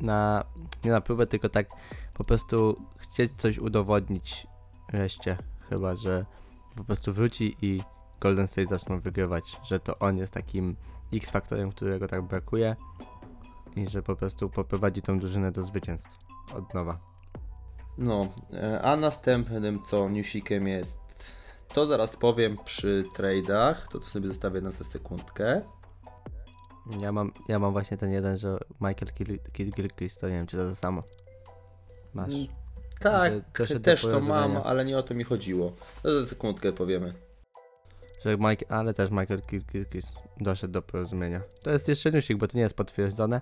na, nie na próbę, tylko tak po prostu chcieć coś udowodnić reszcie. Chyba, że po prostu wróci i Golden State zaczną wygrywać, że to on jest takim X-faktorem, którego tak brakuje i że po prostu poprowadzi tą drużynę do zwycięstw od nowa. No, e, a następnym co newsikiem jest, to zaraz powiem przy trade'ach, to co sobie zostawię na za sekundkę. Ja mam, ja mam właśnie ten jeden, że Michael Kidd- Kidd Gilchrist, to nie wiem, czy to to samo. Masz. Tak, do też to mam, ale nie o to mi chodziło. To za sekundkę powiemy. Że Mike, ale też Michael Gilchrist doszedł do porozumienia. To jest jeszcze newsik, bo to nie jest potwierdzone,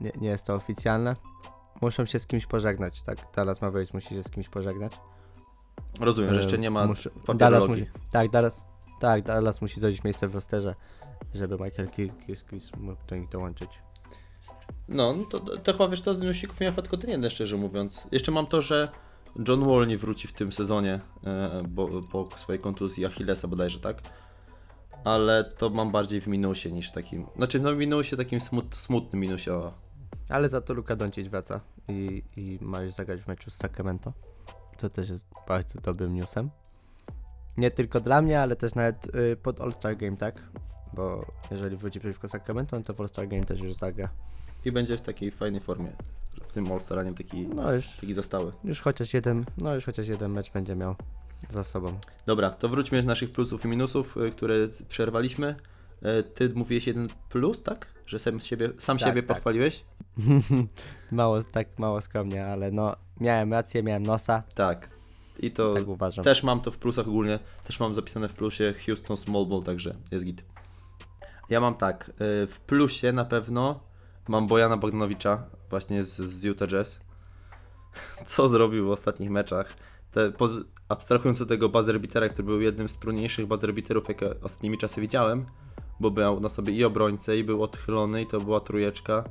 nie, nie jest to oficjalne. Muszą się z kimś pożegnać, tak? Dallas Mavericks musi się z kimś pożegnać. Rozumiem, że E, jeszcze nie ma muszę- Dallas musi, tak, Dallas, tak, Dallas musi zrobić miejsce w rosterze, żeby Michael Gilchrist mógł do nich dołączyć. No, no to, to chyba wiesz co, z newsików miałem tylko ten jeden, szczerze mówiąc. Jeszcze mam to, że John Wall nie wróci w tym sezonie, e, bo, po swojej kontuzji Achillesa bodajże, tak? Ale to mam bardziej w minusie niż takim, znaczy no w minusie, takim smut, smutnym minusie. O. Ale za to Luka Doncic wraca i, i ma już zagrać w meczu z Sacramento. To też jest bardzo dobrym newsem. Nie tylko dla mnie, ale też nawet y, pod All-Star Game, tak? Bo jeżeli wróci przeciwko Sacramento, no to w All-Star Game też już zagra. I będzie w takiej fajnej formie, w tym All-Star, a nie taki, No już, taki zastały. już chociaż jeden, no już chociaż jeden mecz będzie miał za sobą. Dobra, to wróćmy do naszych plusów i minusów, y, które przerwaliśmy. E, Ty mówiłeś jeden plus, tak? Że sam siebie, sam Tak, siebie tak. pochwaliłeś? mało, tak mało skromnie, ale no miałem rację, miałem nosa, Tak. I to tak uważam. też mam to w plusach ogólnie. Też mam zapisane w plusie Houston Small Ball, także jest git. Ja mam tak. y, W plusie na pewno mam Bojana Bogdanowicza, właśnie z, z Utah Jazz. Co zrobił w ostatnich meczach. Te, poz, abstrahując od tego buzzer beatera, który był jednym z trudniejszych buzzer beaterów, jakie ostatnimi czasy widziałem, bo miał na sobie i obrońcę, i był odchylony, i to była trójeczka.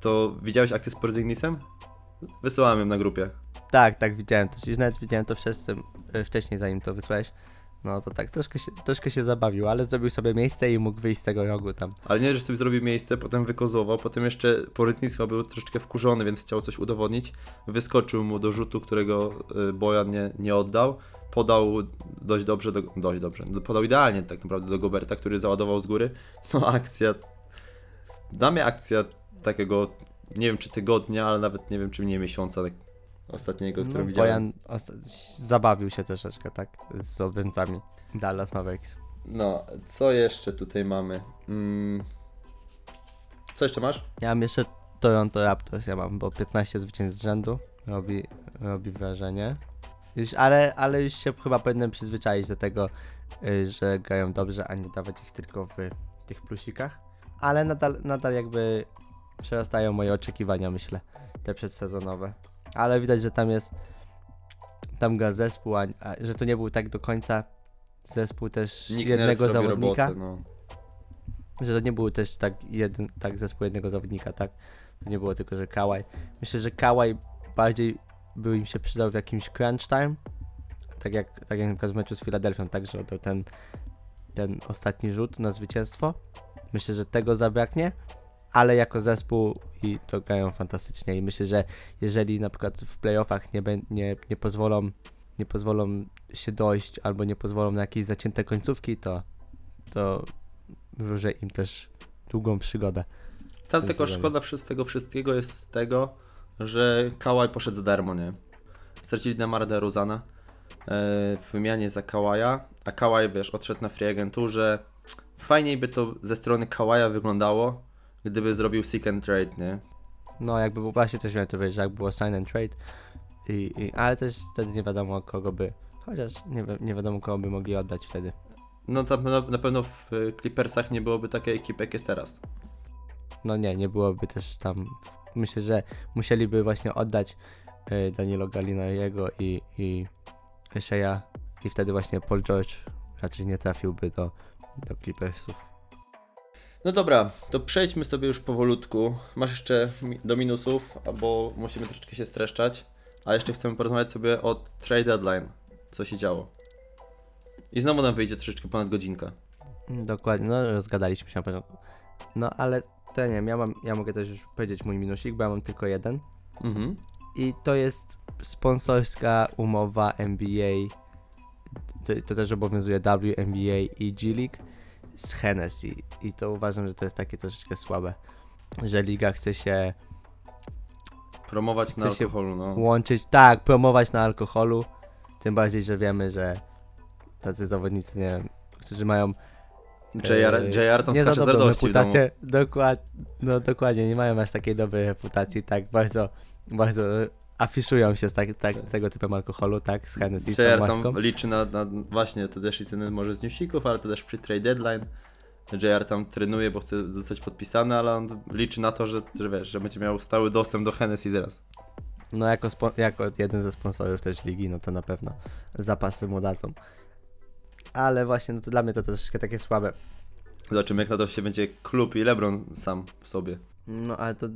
To widziałeś akcję z Porzyngnisem? Wysyłałem ją na grupie. Tak, tak, widziałem to. Już nawet widziałem to wcześniej, wcześniej zanim to wysłałeś. No to tak, troszkę się, troszkę się zabawił, ale zrobił sobie miejsce i mógł wyjść z tego rogu tam. Ale nie, że sobie zrobił miejsce, potem wykozował, potem jeszcze Porytnictwa był troszeczkę wkurzony, więc chciał coś udowodnić. Wyskoczył mu do rzutu, którego y, Bojan nie, nie oddał. Podał dość dobrze, do, dość dobrze, podał idealnie tak naprawdę do Goberta, który załadował z góry. No akcja, dla mnie akcja takiego, nie wiem czy tygodnia, ale nawet nie wiem czy nie miesiąca tak, ostatniego, który No, widziałem. Bojan zabawił się troszeczkę, tak, z obrońcami Dallas Mavericks. No, co jeszcze tutaj mamy? Mm. Co jeszcze masz? Ja mam jeszcze Toronto Raptors, ja mam, bo 15 zwycięstw z rzędu robi, robi wrażenie. Już, ale, ale już się chyba powinienem przyzwyczaić do tego, y, że grają dobrze, a nie dawać ich tylko w tych plusikach. Ale nadal, nadal jakby przerastają moje oczekiwania, myślę, te przedsezonowe. Ale widać, że tam jest, tam gra zespół, a, a że to nie był tak do końca zespół też Nick jednego robi zawodnika robotę, no. że to nie był też tak jeden, tak zespół jednego zawodnika, tak? To nie było tylko, że Kawaj. Myślę, że Kawaj bardziej by im się przydał w jakimś crunch time, tak jak, tak jak na przykład w meczu z Filadelfią, tak, że oddał ten, ten ostatni rzut na zwycięstwo. Myślę, że tego zabraknie, ale jako zespół i to grają fantastycznie i myślę, że jeżeli na przykład w playoffach nie, nie, nie pozwolą nie pozwolą się dojść albo nie pozwolą na jakieś zacięte końcówki, to, to wróżę im też długą przygodę. Tam tylko sezonie. szkoda wszy- z tego wszystkiego jest tego, że Kałaj poszedł za darmo, nie? Stracili Demara DeRozana e, w wymianie za Kałaja, a Kałaj, wiesz, odszedł na free agenturze. Fajniej by to ze strony Kałaja wyglądało, gdyby zrobił seek and trade, nie? No, jakby było właśnie coś miałem to powiedzieć, że jak było sign and trade, i, i, ale też wtedy nie wiadomo kogo by, chociaż nie, wi- nie wiadomo kogo by mogli oddać wtedy. No tam na, na pewno w e, Clippersach nie byłoby takiej ekipy, jak jest teraz. No nie, nie byłoby też tam, myślę, że musieliby właśnie oddać y, Danilo Gallinariego i, i Shea i wtedy właśnie Paul George raczej nie trafiłby do, do Clippersów. No dobra, to przejdźmy sobie już powolutku. Masz jeszcze do minusów, albo musimy troszeczkę się streszczać. A jeszcze chcemy porozmawiać sobie o trade deadline, co się działo. I znowu nam wyjdzie troszeczkę ponad godzinka. Dokładnie, no rozgadaliśmy się na początku. No ale to nie wiem, ja, mam, ja mogę też już powiedzieć mój minusik, bo ja mam tylko jeden. Mhm. I to jest sponsorska umowa NBA. To, to też obowiązuje WNBA i G League z Hennessy. I to uważam, że to jest takie troszeczkę słabe. Że liga chce się Promować na Chce się alkoholu, no. łączyć, tak, promować na alkoholu. Tym bardziej, że wiemy, że tacy zawodnicy, nie wiem, którzy mają JR, Yy, JR tam nie za skacze z dobrą radości w domu. reputację. Dokład, no dokładnie, nie mają aż takiej dobrej reputacji, tak bardzo, bardzo e, afiszują się z tak, tak, tego typu alkoholu, tak, z Hennessy, marką. tam liczy na, na właśnie, to też i ceny może z newsików, ale to też przy trade deadline. JR tam trenuje, bo chce zostać podpisany, ale on liczy na to, że, że wiesz, że będzie miał stały dostęp do Hennessy teraz. No jako, jako jeden ze sponsorów też ligi, no to na pewno zapasy mu dadzą. Ale właśnie, no to dla mnie to troszeczkę takie słabe. Zobaczymy jak na to się będzie klub i LeBron sam w sobie. No ale to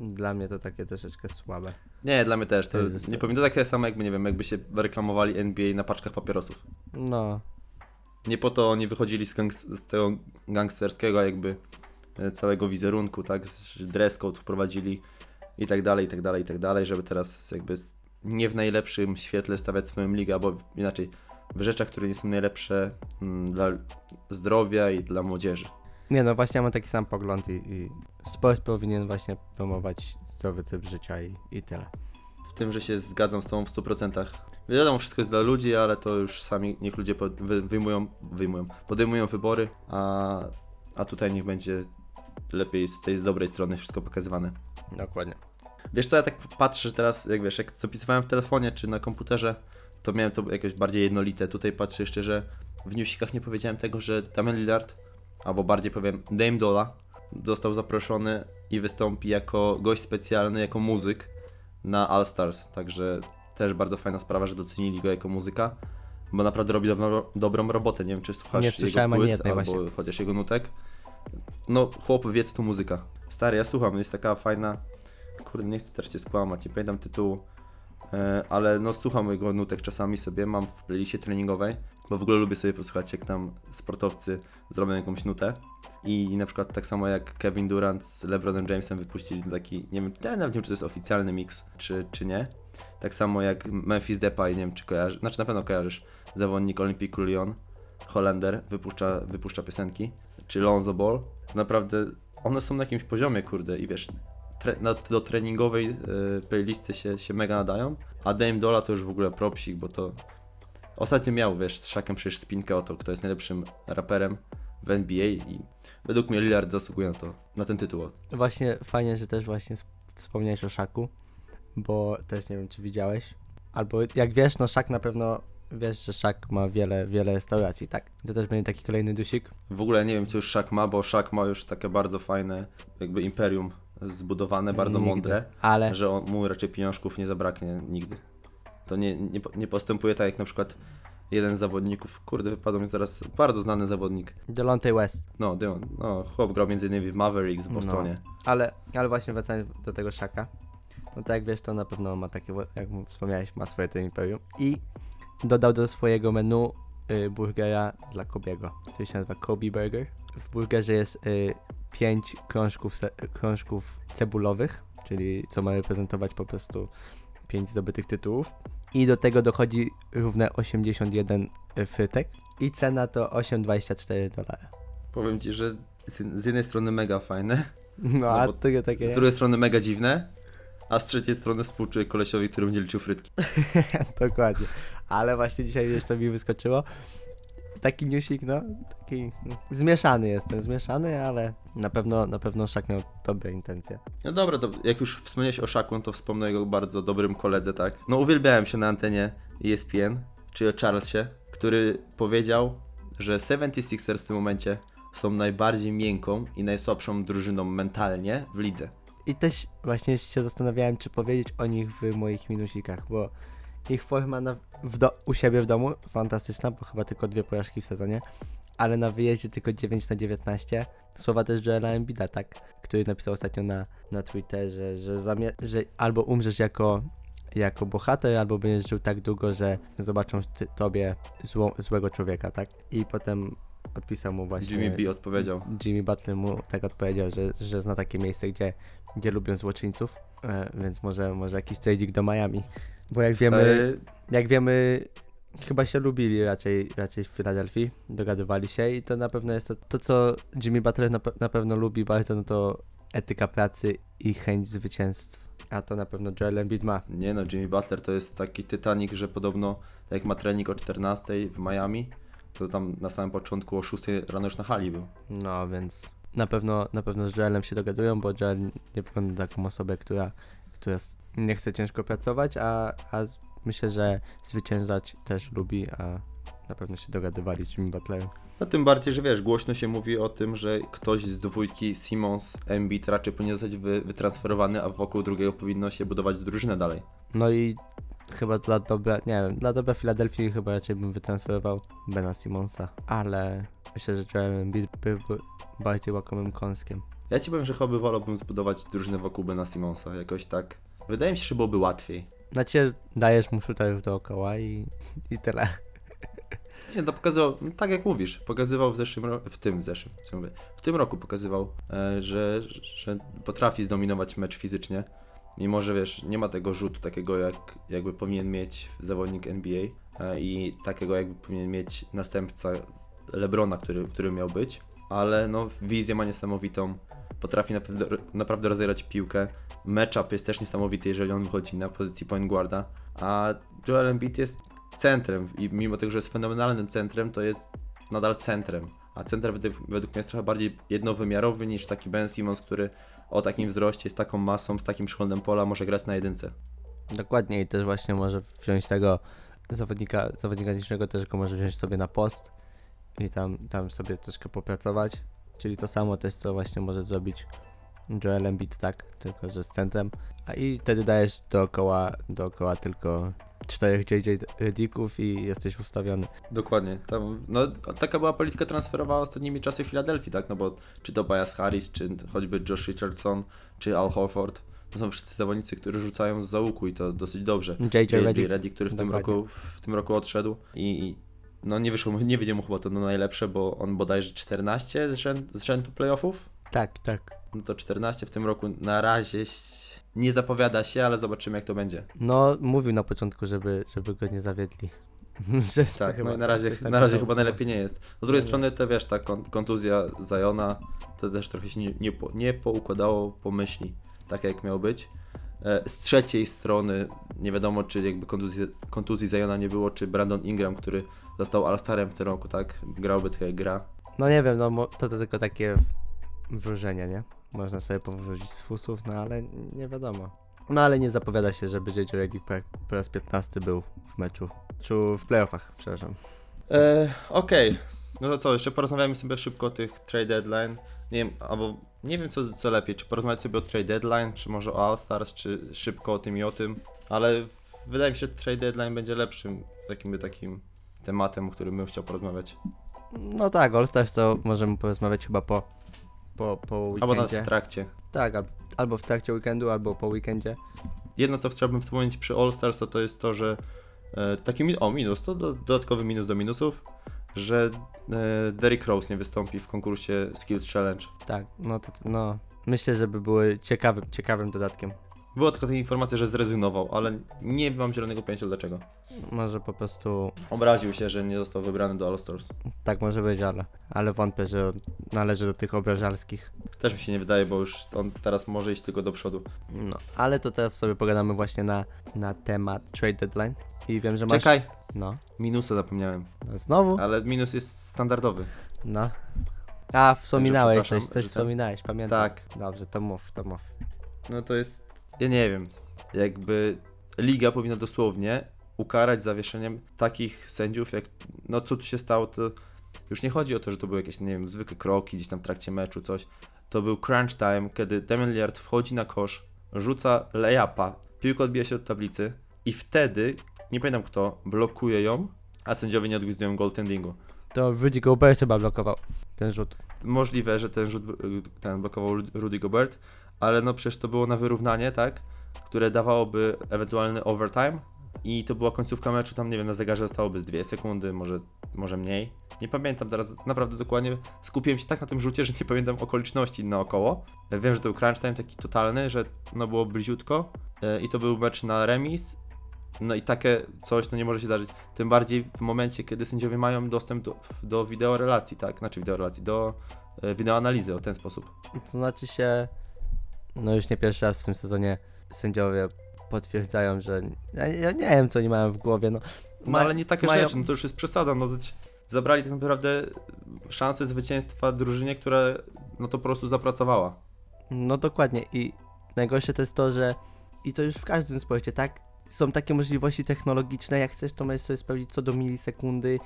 dla mnie to takie troszeczkę słabe. Nie, dla mnie też. To nie powinno takie samo jakby, nie wiem, jakby się reklamowali NBA na paczkach papierosów. No, Nie po to oni wychodzili z, gangs- z tego gangsterskiego jakby e, całego wizerunku, tak, z- dress code wprowadzili i tak dalej, i tak dalej, i tak dalej, żeby teraz jakby nie w najlepszym świetle stawiać swoją ligę, albo inaczej, w rzeczach, które nie są najlepsze mm, dla zdrowia i dla młodzieży. nie no właśnie ja mam taki sam pogląd i, i sport powinien właśnie promować zdrowy tryb życia i, i tyle. W tym, że się zgadzam z tobą w 100%. Wiadomo, wszystko jest dla ludzi, ale to już sami niech ludzie wyjmują, wyjmują, podejmują wybory, a, a tutaj niech będzie lepiej z tej z dobrej strony wszystko pokazywane. Dokładnie. Wiesz co, ja tak patrzę teraz, jak wiesz, jak zapisywałem w telefonie czy na komputerze, to miałem to jakoś bardziej jednolite. Tutaj patrzę jeszcze, że w newsikach nie powiedziałem tego, że Damian Lillard, albo bardziej powiem Dame Dola, został zaproszony i wystąpi jako gość specjalny, jako muzyk na All Stars. Także też bardzo fajna sprawa, że docenili go jako muzyka, bo naprawdę robi dobrą, dobrą robotę. Nie wiem, czy słuchasz Nie jego płyt, jednej albo właśnie. chociaż jego nutek. No, chłop wie, co to muzyka. Stary, ja słucham, jest taka fajna kurde, nie chcę teraz cię skłamać, nie pamiętam tytułu, ale no słucham jego nutek czasami sobie, mam w playliście treningowej, bo w ogóle lubię sobie posłuchać, jak tam sportowcy zrobią jakąś nutę. I na przykład tak samo jak Kevin Durant z LeBronem Jamesem wypuścili taki, nie wiem, ja nawet nie wiem, czy to jest oficjalny mix, czy, czy nie. Tak samo jak Memphis Depay, nie wiem, czy kojarzysz, znaczy na pewno kojarzysz, zawodnik Olympique Lyon, Holender, wypuszcza, wypuszcza piosenki, czy Lonzo Ball. Naprawdę one są na jakimś poziomie, kurde, i wiesz, tre, na, do treningowej y, playlisty się, się mega nadają, a Dame Dola to już w ogóle propsik, bo to ostatnio miał, wiesz, z Szakiem przecież spinkę o to, kto jest najlepszym raperem w NBA i według mnie Lillard zasługuje na to, na ten tytuł. Właśnie fajnie, że też właśnie sp- wspomniałeś o Szaku, bo też nie wiem, czy widziałeś. Albo jak wiesz, no Szak na pewno wiesz, że Szak ma wiele, wiele restauracji, tak? To też będzie taki kolejny dusik. W ogóle nie wiem, co już Szak ma, bo Szak ma już takie bardzo fajne, jakby imperium zbudowane, bardzo Nigdy. mądre, Ale że on, mu raczej pieniążków nie zabraknie nigdy. To nie, nie, nie postępuje tak jak na przykład jeden z zawodników, kurde, wypadł mi teraz bardzo znany zawodnik, Delonte West. no, Dion, no, chłop grał między innymi w Mavericks w Bostonie. Ale, ale właśnie wracając do tego Szaka, no tak jak wiesz, to na pewno ma takie, jak wspomniałeś, ma swoje to imperium. I dodał do swojego menu y, burgera dla Kobiego, który się nazywa Kobe Burger. W burgerze jest y, 5 krążków, krążków cebulowych, czyli co ma reprezentować po prostu 5 zdobytych tytułów. I do tego dochodzi równe 81 frytek. I cena to 8,24 dolara. Powiem Ci, że z, jednej strony mega fajne, No, No a bo to takie... z drugiej strony mega dziwne, a z trzeciej strony współczuję kolesiowi, który nie liczył frytki. Dokładnie. Ale właśnie dzisiaj to mi wyskoczyło. Taki newsik, no, taki no, zmieszany jestem, zmieszany, ale na pewno, na pewno Szak miał dobre intencje. No dobra, to jak już wspomniałeś o Szaku, to wspomnę o jego bardzo dobrym koledze, tak? No uwielbiałem się na antenie ESPN, czyli o Charlesie, który powiedział, że 76ers w tym momencie są najbardziej miękką i najsłabszą drużyną mentalnie w lidze. I też właśnie się zastanawiałem, czy powiedzieć o nich w moich minusikach, bo ich forma na, w do, u siebie w domu fantastyczna, bo chyba tylko dwie porażki w sezonie, ale na wyjeździe tylko 9 na 19. Słowa też Joela Embida, tak, który napisał ostatnio na, na Twitterze, że, że albo umrzesz jako, jako bohater, albo będziesz żył tak długo, że zobaczą ty, tobie zło, złego człowieka, tak? I potem odpisał mu właśnie... Jimmy B odpowiedział. Jimmy Butler mu tak odpowiedział, że, że zna takie miejsce, gdzie, gdzie lubią złoczyńców, e, więc może, może jakiś tradik do Miami. Bo jak wiemy, Stary, jak wiemy, chyba się lubili raczej, raczej w Filadelfii, dogadywali się i to na pewno jest to, to co Jimmy Butler na, pe- na pewno lubi bardzo, no to etyka pracy i chęć zwycięstw. A to na pewno Joel Embiid ma. Nie no, Jimmy Butler to jest taki Titanic, że podobno jak ma trening o 14 w Miami, to tam na samym początku o 6 rano już na hali był. No, więc na pewno, na pewno z Joelem się dogadują, bo Joel nie wygląda taką osobę, która, która nie chce ciężko pracować, a, a myślę, że zwyciężać też lubi, a na pewno się dogadywali z Jimmy Butlerem. No tym bardziej, że wiesz, głośno się mówi o tym, że ktoś z dwójki Simons, Embiid raczej powinien zostać wy, wytransferowany, a wokół drugiego powinno się budować drużynę dalej. No i chyba dla dobra, nie wiem, dla dobra Filadelfii chyba raczej bym wytransferował Bena Simonsa, ale myślę, że Joel Embiid byłby bardziej łakomym kąskiem. Ja ci powiem, że chyba wolałbym zbudować drużynę wokół Bena Simonsa, jakoś tak. Wydaje mi się, że byłoby łatwiej. Znaczy, dajesz mu shooterów dookoła i, i tyle. Nie, to pokazywał, no, tak jak mówisz, pokazywał w zeszłym roku, w tym zeszłym, co mówię, w tym roku pokazywał, e, że, że potrafi zdominować mecz fizycznie. I może wiesz, nie ma tego rzutu takiego, jak, jakby powinien mieć zawodnik NBA e, i takiego, jakby powinien mieć następca Lebrona, który, który miał być, ale no, wizję ma niesamowitą, potrafi naprawdę, naprawdę rozegrać piłkę. Matchup jest też niesamowity, jeżeli on wychodzi na pozycji point guarda, a Joel Embiid jest centrem i mimo tego, że jest fenomenalnym centrem, to jest nadal centrem. A center według, mnie jest trochę bardziej jednowymiarowy niż taki Ben Simmons, który o takim wzroście, z taką masą, z takim przychodem pola może grać na jedynce. Dokładnie i też właśnie może wziąć tego zawodnika, zawodnika niższego też go może wziąć sobie na post i tam, tam sobie troszkę popracować. Czyli to samo też co właśnie może zrobić Joel Embiid, tak, tylko że z centrem. A i wtedy dajesz dookoła, dookoła tylko czterech JJ Redicków i jesteś ustawiony. Dokładnie. Tam, no, taka była polityka transferowa ostatnimi czasy w Filadelfii, tak? No bo czy to Bias Harris, czy choćby Josh Richardson, czy Al Horford, to są wszyscy zawodnicy, którzy rzucają z załuku i to dosyć dobrze. JJ Redick. Reddick, który w tym, Dokładnie. roku, w tym roku odszedł i, i no nie wyszło, nie wiedział mu chyba to na najlepsze, bo on bodajże 14 z, rzęd, z rzędu playoffów, Tak, tak. no to 14 w tym roku na razie nie zapowiada się, ale zobaczymy jak to będzie. No, mówił na początku, żeby, żeby go nie zawiedli. Że Tak, no i na razie, coś tak na razie chyba najlepiej nie jest. Z drugiej strony to wiesz, ta kon- kontuzja Zajona to też trochę się nie, nie, po, nie poukładało po myśli, tak jak miał być. E, Z trzeciej strony nie wiadomo, czy jakby kontuzji, kontuzji Zajona nie było, czy Brandon Ingram, który został All-Starem w tym roku, tak? Grałby tak jak gra. No nie wiem, no to, to tylko takie wróżenie, nie? Można sobie powrócić z fusów, no ale nie wiadomo. No ale nie zapowiada się, żeby JJ Redick po, po raz 15 był w meczu. Czy w playoffach, przepraszam. E, Okej, no to co, jeszcze porozmawiamy sobie szybko o tych trade deadline. Nie wiem, albo nie wiem co, co lepiej, czy porozmawiać sobie o trade deadline, czy może o All Stars, czy szybko o tym i o tym, ale wydaje mi się, że trade deadline będzie lepszym takim, takim tematem, o którym bym chciał porozmawiać. No tak, All Stars to możemy porozmawiać chyba po, po, po Albo nas weekendzie. w trakcie. Tak, al- albo w trakcie weekendu, albo po weekendzie. Jedno, co chciałbym wspomnieć przy All Stars, to, to jest to, że e, taki mi- o minus, to do, dodatkowy minus do minusów, że e, Derrick Rose nie wystąpi w konkursie Skills Challenge. Tak, no to no. Myślę, że by były ciekawym, ciekawym dodatkiem. Była tylko ta informacja, że zrezygnował, ale nie mam zielonego pojęcia dlaczego. Może po prostu Obraził się, że nie został wybrany do All Stars. tak może być, ale, ale wątpię, że należy do tych obrażalskich. Też mi się nie wydaje, bo już on teraz może iść tylko do przodu. No, ale to teraz sobie pogadamy właśnie na, na temat trade deadline. I wiem, że masz. Czekaj, No, minusa zapomniałem, no znowu? ale minus jest standardowy. No. A, wspominałeś coś, coś że ten- wspominałeś, pamiętam. Tak, Dobrze, to mów, to mów. no to jest, ja nie wiem, jakby liga powinna dosłownie ukarać zawieszeniem takich sędziów, jak, no co tu się stało, to już nie chodzi o to, że to były jakieś, nie wiem, zwykłe kroki gdzieś tam w trakcie meczu, coś. To był crunch time, kiedy Damian Lillard wchodzi na kosz, rzuca layupa, piłka odbija się od tablicy i wtedy, nie pamiętam kto, blokuje ją, a sędziowie nie odgwizują goaltendingu. To Rudy Gobert chyba blokował ten rzut. Możliwe, że ten rzut ten blokował Rudy Gobert, ale no przecież to było na wyrównanie, tak? Które dawałoby ewentualny overtime i to była końcówka meczu, tam nie wiem, na zegarze zostałoby z 2 sekundy, może, może mniej. Nie pamiętam teraz naprawdę dokładnie. Skupiłem się tak na tym rzucie, że nie pamiętam okoliczności naokoło. Wiem, że to był crunch time taki totalny, że no było bliziutko e, i to był mecz na remis. No i takie coś no nie może się zdarzyć. Tym bardziej w momencie, kiedy sędziowie mają dostęp do, do wideorelacji, tak? Znaczy wideorelacji, do e, wideoanalizy o ten sposób. To znaczy się, no już nie pierwszy raz w tym sezonie sędziowie potwierdzają, że ja, ja nie wiem co oni mają w głowie, no. No ale nie takie mają- rzeczy, no to już jest przesada. No, zabrali tak naprawdę szansę zwycięstwa drużynie, która no to po prostu zapracowała. No dokładnie i najgorsze to jest to, że i to już w każdym sporcie, tak? Są takie możliwości technologiczne, jak chcesz to możesz sobie sprawdzić co do milisekundy.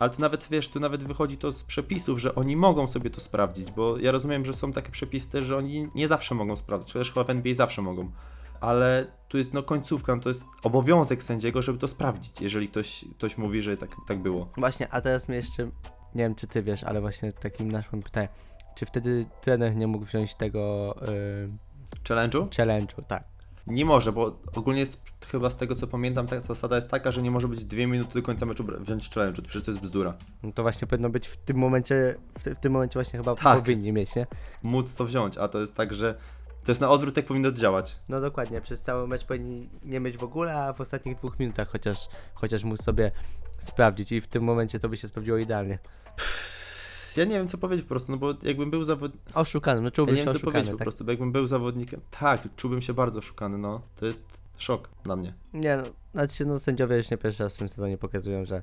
Ale tu nawet, wiesz, tu nawet wychodzi to z przepisów, że oni mogą sobie to sprawdzić, bo ja rozumiem, że są takie przepisy że oni nie zawsze mogą sprawdzać, chociaż chyba w NBA zawsze mogą. Ale tu jest no końcówka, no to jest obowiązek sędziego, żeby to sprawdzić, jeżeli ktoś, ktoś mówi, że tak, tak było. Właśnie, a teraz mnie jeszcze, nie wiem czy ty wiesz, ale właśnie takim naszym pytaniem, czy wtedy trener nie mógł wziąć tego yy, Challenge'u? challenge'u, tak. Nie może, bo ogólnie jest, chyba z tego co pamiętam, ta zasada jest taka, że nie może być dwie minuty do końca meczu bra- wziąć challenge'u, przecież to jest bzdura. No to właśnie powinno być w tym momencie, w, ty- w tym momencie właśnie chyba Tak. powinni mieć, nie? Móc to wziąć, a to jest tak, że to jest na odwrót, jak powinno działać. No dokładnie, przez cały mecz powinni nie mieć w ogóle, a w ostatnich dwóch minutach chociaż, chociaż mógł sobie sprawdzić i w tym momencie to by się sprawdziło idealnie. Ja nie wiem co powiedzieć po prostu, no bo jakbym był zawodnikiem. Oszukany, no Ja czułbym nie się wiem co oszukany, powiedzieć po tak? prostu, bo jakbym był zawodnikiem. Tak, czułbym się bardzo oszukany, no. To jest szok dla mnie. Nie no, znaczy no sędziowie już nie pierwszy raz w tym sezonie pokazują, że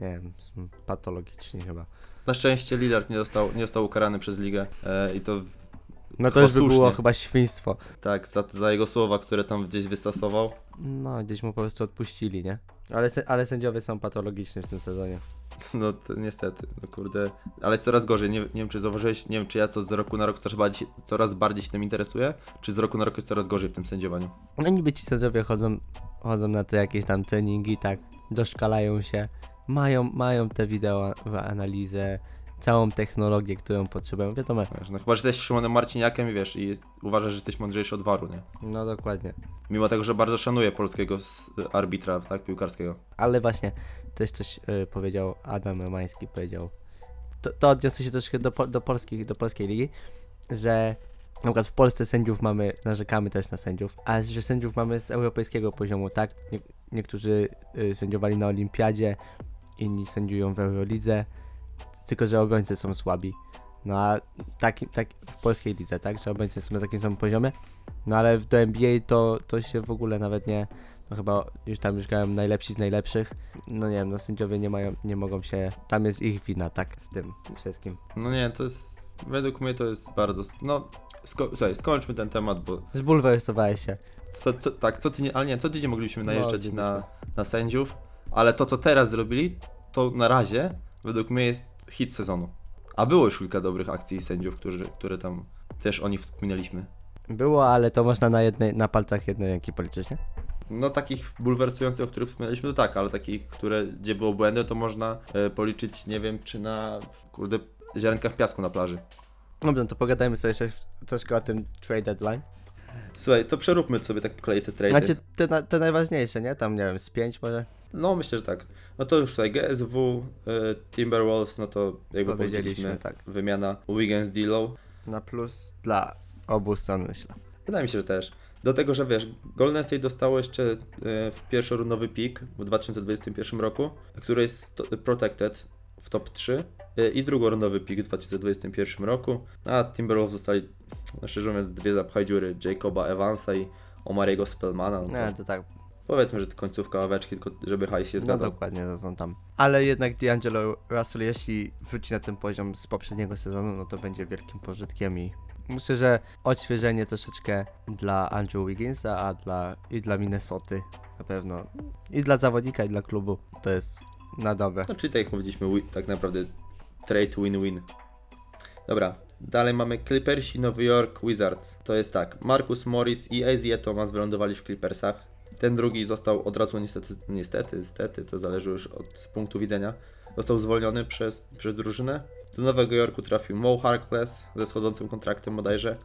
nie wiem, są patologiczni chyba. Na szczęście Lillard nie został, nie został ukarany przez ligę e, i to No to już by było chyba świństwo. tak, za, za jego słowa, które tam gdzieś wystosował. No, gdzieś mu po prostu odpuścili, nie? Ale, ale sędziowie są patologiczni w tym sezonie. No to niestety, no kurde. Ale jest coraz gorzej. Nie, nie wiem, czy zauważyłeś, nie wiem, czy ja to z roku na rok coraz bardziej, coraz bardziej się tym interesuję, czy z roku na rok jest coraz gorzej w tym sędziowaniu. No niby ci sędziowie chodzą, chodzą na te jakieś tam treningi, tak, doszkalają się, mają, mają te wideo analizę, całą technologię, którą potrzebują, wiadomo. Wiesz, no chyba, że jesteś Szymonem Marciniakiem i wiesz, i uważasz, że jesteś mądrzejszy od waru, nie? No dokładnie. Mimo tego, że bardzo szanuję polskiego s- arbitra, tak, piłkarskiego. Ale właśnie też coś y, powiedział Adam Romański, powiedział. To, to odniosło się troszkę do, po- do, polskiej, do polskiej ligi, że na przykład w Polsce sędziów mamy, narzekamy też na sędziów, a że sędziów mamy z europejskiego poziomu, tak? Nie, niektórzy y, sędziowali na Olimpiadzie, inni sędziują w Eurolidze, tylko że obrońcy są słabi. No a tak, tak w polskiej lidze, tak? Że obrońcy są na takim samym poziomie. No ale w do NBA to, to się w ogóle nawet nie, no chyba już tam już grają najlepsi z najlepszych. No nie wiem, no sędziowie nie mają, nie mogą się, tam jest ich wina, tak, w tym wszystkim. No nie, to jest, według mnie to jest bardzo, no, sko- słuchaj, skończmy ten temat, bo Zbulwersowałeś się. co, co, tak, co tydzień, ale nie, co tydzień mogliśmy najeżdżać Moglibyśmy. na, na sędziów, ale to, co teraz zrobili, to na razie, według mnie jest hit sezonu. A było już kilka dobrych akcji sędziów, którzy, które tam też o nich wspominaliśmy. Było, ale to można na jednej, na palcach jednej ręki policzyć, nie? No takich bulwersujących, o których wspominaliśmy, to tak, ale takich, które, gdzie było błędy, to można e, policzyć, nie wiem, czy na, kurde, ziarenkach piasku na plaży. Dobrze, no to pogadajmy sobie jeszcze troszkę o tym trade deadline. Słuchaj, to przeróbmy sobie tak po kolei te trady. Znaczy, te, na- te najważniejsze, nie? Tam, nie wiem, z pięć może? No, myślę, że tak. No to już tutaj GSW, y, Timberwolves, no to jakby Powiedzieliśmy, powiedzieliśmy, tak. wymiana Wiggins D'Lo. Na plus dla obu stron, myślę. Wydaje mi się, że też. Do tego, że wiesz, Golden State dostało jeszcze y, w pierwszorunowy pick w 2021 roku, który jest to- protected w top 3 y, i drugorunowy pick w 2021 roku, a Timberwolves dostali, no szczerze mówiąc, dwie zapchaj dziury, Jacoba Evansa i Omariego Spellmana. No to to tak, Powiedzmy, że to końcówka ławeczki, tylko żeby hajs się no zgadzał. dokładnie, to są tam. Ale jednak D'Angelo Russell, jeśli wróci na ten poziom z poprzedniego sezonu, no to będzie wielkim pożytkiem i myślę, że odświeżenie troszeczkę dla Andrew Wigginsa, a dla, i dla Minnesoty na pewno. I dla zawodnika, i dla klubu. To jest na dobre. No czyli tak jak wi- tak naprawdę trade win-win. Dobra, dalej mamy Clippersi Nowy York Wizards. To jest tak, Marcus Morris i Isaiah Thomas wylądowali w Clippersach. Ten drugi został od razu niestety, niestety, niestety, to zależy już od punktu widzenia, został zwolniony przez, przez drużynę. Do Nowego Jorku trafił Mo Harkless ze schodzącym kontraktem bodajże.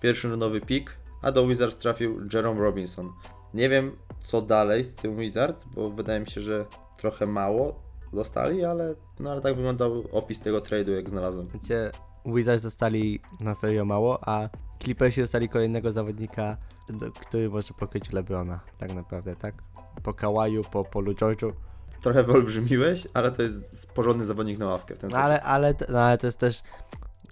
Pierwszy nowy pick, a do Wizards trafił Jerome Robinson. Nie wiem co dalej z tym Wizards, bo wydaje mi się, że trochę mało dostali, ale, no, ale tak wyglądał opis tego trade'u, jak znalazłem. Gdzie Wizards zostali na serio mało, a Clippersi dostali kolejnego zawodnika, który może pokryć Lebrona, tak naprawdę, tak? Po Kałaju, po Polu George'u. Trochę wyolbrzymiłeś, ale to jest porządny zawodnik na ławkę w ten ale, ale, no ale to jest też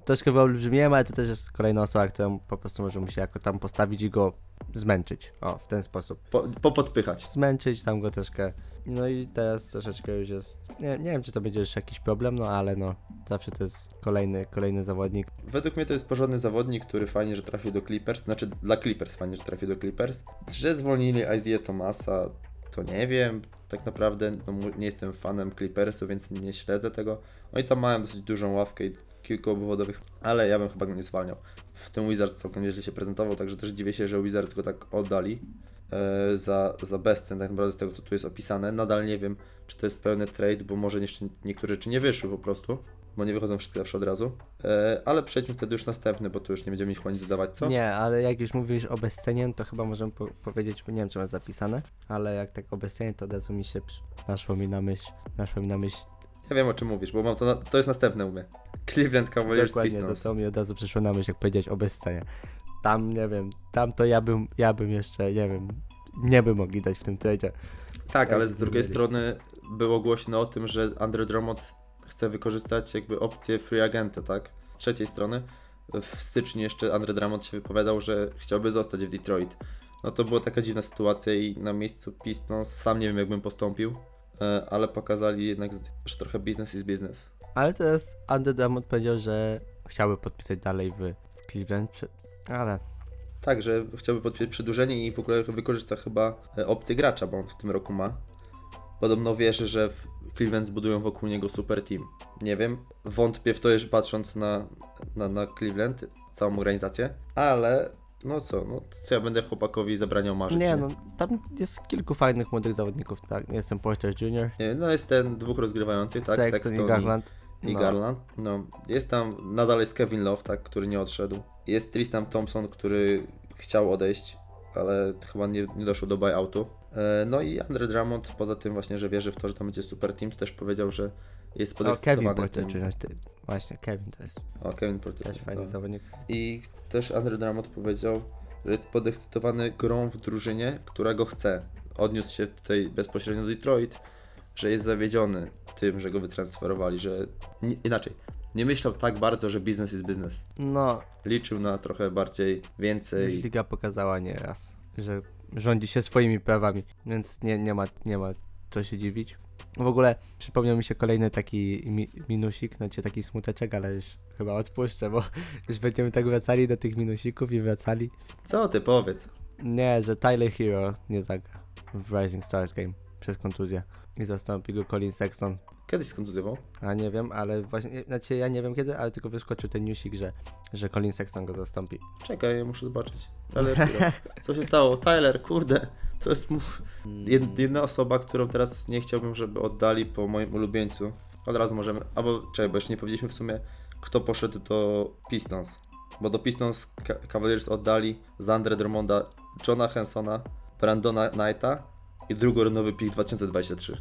troszkę wyolbrzymiłem, ale to też jest kolejna osoba, którą po prostu możemy się jako tam postawić i go zmęczyć. O, w ten sposób. Po, popodpychać. Zmęczyć tam go troszkę. No i teraz troszeczkę już jest. Nie, nie wiem, czy to będzie już jakiś problem, no ale no, zawsze to jest kolejny, kolejny zawodnik. Według mnie to jest porządny zawodnik, który fajnie, że trafił do Clippers. Znaczy dla Clippers fajnie, że trafił do Clippers. Że zwolnili Isaiah Thomasa, to nie wiem. Tak naprawdę no, nie jestem fanem Clippersu, więc nie śledzę tego. Oni tam mają dosyć dużą ławkę i kilku obwodowych, ale ja bym chyba go nie zwalniał. W tym Wizards całkiem nieźle się prezentował, także też dziwię się, że Wizards go tak oddali e, za, za bezcen, tak naprawdę z tego, co tu jest opisane. Nadal nie wiem, czy to jest pełny trade, bo może jeszcze niektóre rzeczy nie wyszły po prostu, bo nie wychodzą wszystkie zawsze od razu. E, ale przejdźmy wtedy już następny, bo tu już nie będziemy ich nic zadawać, co? Nie, ale jak już mówisz o bezcenie, to chyba możemy po powiedzieć, nie wiem, czy masz zapisane, ale jak tak o bezcenie, to od razu mi się naszło mi na myśl, naszło mi na myśl Ja wiem o czym mówisz, bo mam to, na, to jest następne u mnie. Cleveland Cavaliers Dokładnie, to, Pistons. to mi od razu przyszło na myśl, jak powiedziałeś o bezcenie. Tam, nie wiem, tam to ja bym, ja bym jeszcze, nie wiem, nie by mogli dać w tym tradzie. Tak, ale z Tak, drugiej byli. strony było głośno o tym, że Andre Drummond chce wykorzystać jakby opcję free agenta, tak? Z trzeciej strony w styczniu jeszcze Andre Drummond się wypowiadał, że chciałby zostać w Detroit. No to była taka dziwna sytuacja i na miejscu Pistons sam nie wiem jakbym postąpił, ale pokazali jednak, że trochę business is business. Ale teraz Andy Drummond powiedział, że chciałby podpisać dalej w Cleveland, ale Tak, że chciałby podpisać przedłużenie i w ogóle wykorzysta chyba e, opcję gracza, bo on w tym roku ma. Podobno wierzy, że w Cleveland zbudują wokół niego super team. Nie wiem, wątpię w to już patrząc na, na, na Cleveland, całą organizację, ale no co, no co ja będę chłopakowi zabraniał marzyć. nie no, tam jest kilku fajnych młodych zawodników, tak, jestem Porter Jr., Nie, no jest ten dwóch rozgrywających, tak? Sexton i Garland. i No. Garland. No, jest tam, nadal jest Kevin Love, tak, który nie odszedł. Jest Tristan Thompson, który chciał odejść, ale chyba nie, nie doszło do buyoutu. E, No i Andre Drummond, poza tym właśnie, że wierzy w to, że tam będzie super team, to też powiedział, że jest O, Kevin podekscytowany Porter tym. Ty, właśnie, Kevin to jest O, Kevin Porter. też fajny no. zawodnik. I też Andre Drummond powiedział, że jest podekscytowany grą w drużynie, która go chce. Odniósł się tutaj bezpośrednio do Detroit, że jest zawiedziony tym, że go wytransferowali, że nie, inaczej. Nie myślał tak bardzo, że biznes jest biznes. No, Liczył na trochę bardziej więcej. liga pokazała nieraz, że rządzi się swoimi prawami, więc nie, nie, ma, nie ma co się dziwić. W ogóle przypomniał mi się kolejny taki mi, minusik, znaczy taki smuteczek, ale już chyba odpuszczę, bo już będziemy tak wracali do tych minusików i wracali. Co ty powiedz? Nie, że Tyler Hero nie zagra w Rising Stars Game przez kontuzję i zastąpi go Colin Sexton. Kiedyś skontuzjował? A nie wiem, ale właśnie, znaczy ja nie wiem kiedy, ale tylko wyskoczył ten newsik, że, że Colin Sexton go zastąpi. Czekaj, ja muszę zobaczyć. Tyler. Co się stało? Tyler, kurde. To jest jedna osoba, którą teraz nie chciałbym, żeby oddali po moim ulubieńcu. Od razu możemy. Albo czekaj, bo jeszcze nie powiedzieliśmy w sumie, kto poszedł do Pistons. Bo do Pistons Ca- Cavaliers oddali z Andre Drummonda Johna Hensona, Brandona Knighta i drugorodowy pick 2023.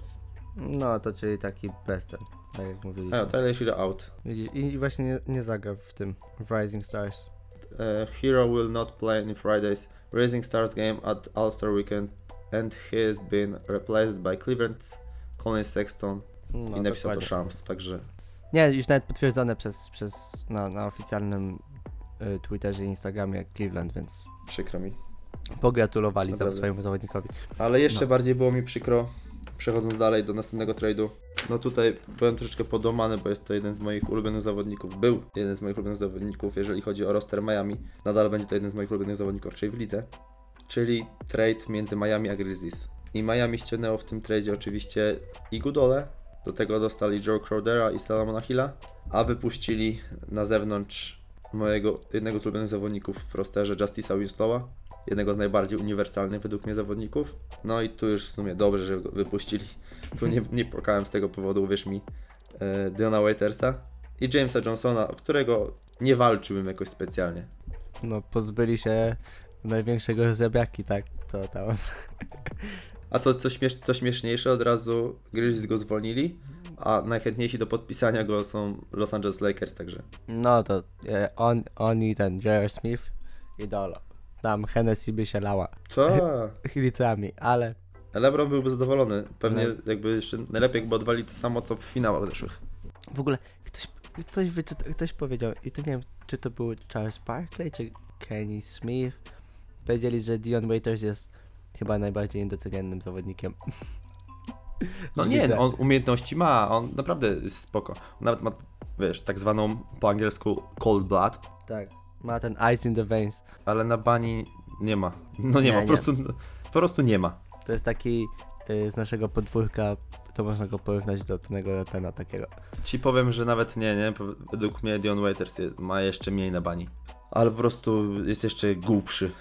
No, to czyli taki bezcen, tak jak mówiliśmy. A, Tyler Hero out. Widzi- I, I właśnie nie, nie zagra w tym, w Rising Stars. Uh, Hero will not play in Friday's Rising Stars game at All-Star Weekend and he has been replaced by Cleveland's Colin Sexton No, i napisał to dokładnie. Shams, także Nie, już nawet potwierdzone przez, przez na, na oficjalnym y, Twitterze i Instagramie Cleveland, więc przykro mi. pogratulowali Naprawdę. swojemu zawodnikowi. Ale jeszcze No. bardziej było mi przykro, przechodząc dalej do następnego trade'u. No tutaj byłem troszeczkę podomany, bo jest to jeden z moich ulubionych zawodników. Był jeden z moich ulubionych zawodników, jeżeli chodzi o roster Miami. Nadal będzie to jeden z moich ulubionych zawodników, raczej w lidze. Czyli trade między Miami a Grizzlies. I Miami ściągnęło w tym trade'zie oczywiście i Gudole, do tego dostali Joe Crowdera i Salomona Hilla, a wypuścili na zewnątrz mojego jednego z ulubionych zawodników w rosterze Justice'a Winslowa, jednego z najbardziej uniwersalnych według mnie zawodników. No i tu już w sumie dobrze, że go wypuścili. Tu nie, nie płakałem z tego powodu, uwierz mi, e, Diona Waitersa i Jamesa Johnsona, o którego nie walczyłem jakoś specjalnie. No, pozbyli się największego zebraki, tak? To tam. A co, co, śmiesz, co śmieszniejsze, od razu Grizzlies go zwolnili, a najchętniejsi do podpisania go są Los Angeles Lakers, także No to e, on, on i ten J.R. Smith i Dolo. Tam Hennessy by się lała to litrami, ale LeBron byłby zadowolony. Pewnie No. jakby jeszcze najlepiej jakby odwali to samo co w finałach zeszłych. w ogóle ktoś, Ktoś, ktoś powiedział, i to nie wiem, czy to był Charles Barkley, czy Kenny Smith. Powiedzieli, że Dion Waiters jest chyba najbardziej niedocenianym zawodnikiem. No nie, on umiejętności ma, on naprawdę jest spoko. Nawet ma, wiesz, tak zwaną po angielsku cold blood, Tak, ma ten ice in the veins. ale na bani nie ma. No nie, Nie, ma, nie. po prostu, po prostu nie ma. To jest taki y, z naszego podwórka, to można go porównać do tego Rotena takiego. Ci powiem, że nawet nie, nie, po- według mnie Dion Waiters jest, ma jeszcze mniej na bani. Ale po prostu jest jeszcze głupszy.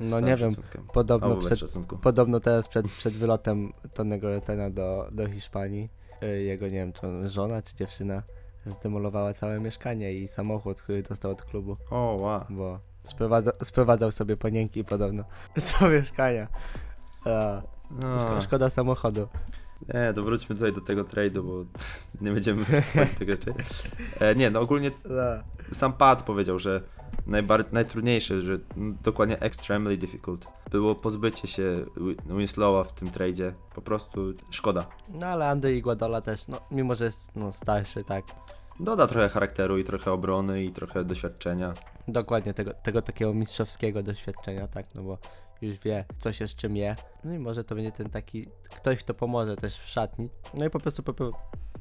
No całym nie wiem, szacunkiem. podobno Albo bez przed, szacunku. Podobno teraz przed, przed wylotem Tonego Rotena do, do Hiszpanii, y, jego, nie wiem, czy on żona, czy dziewczyna zdemolowała całe mieszkanie i samochód, który dostał od klubu, O, wow. bo sprowadza, sprowadzał sobie panienki podobno do mieszkania. A, No, szko, szkoda samochodu. nie, to wróćmy tutaj do tego trade'u, bo nie będziemy wchodzić w tego rzeczy. E, nie, no ogólnie A, sam Pat powiedział, że najbar- najtrudniejsze, że mm, dokładnie extremely difficult było pozbycie się Wi- Winslowa w tym tradzie. Po prostu szkoda. No ale Andy Iguadola też, no mimo że jest no, starszy, tak, Doda trochę charakteru i trochę obrony i trochę doświadczenia. dokładnie tego, tego takiego mistrzowskiego doświadczenia, tak, no bo już wie, co się z czym je. No i może to będzie ten taki, ktoś, kto pomoże też w szatni. No i po prostu popro-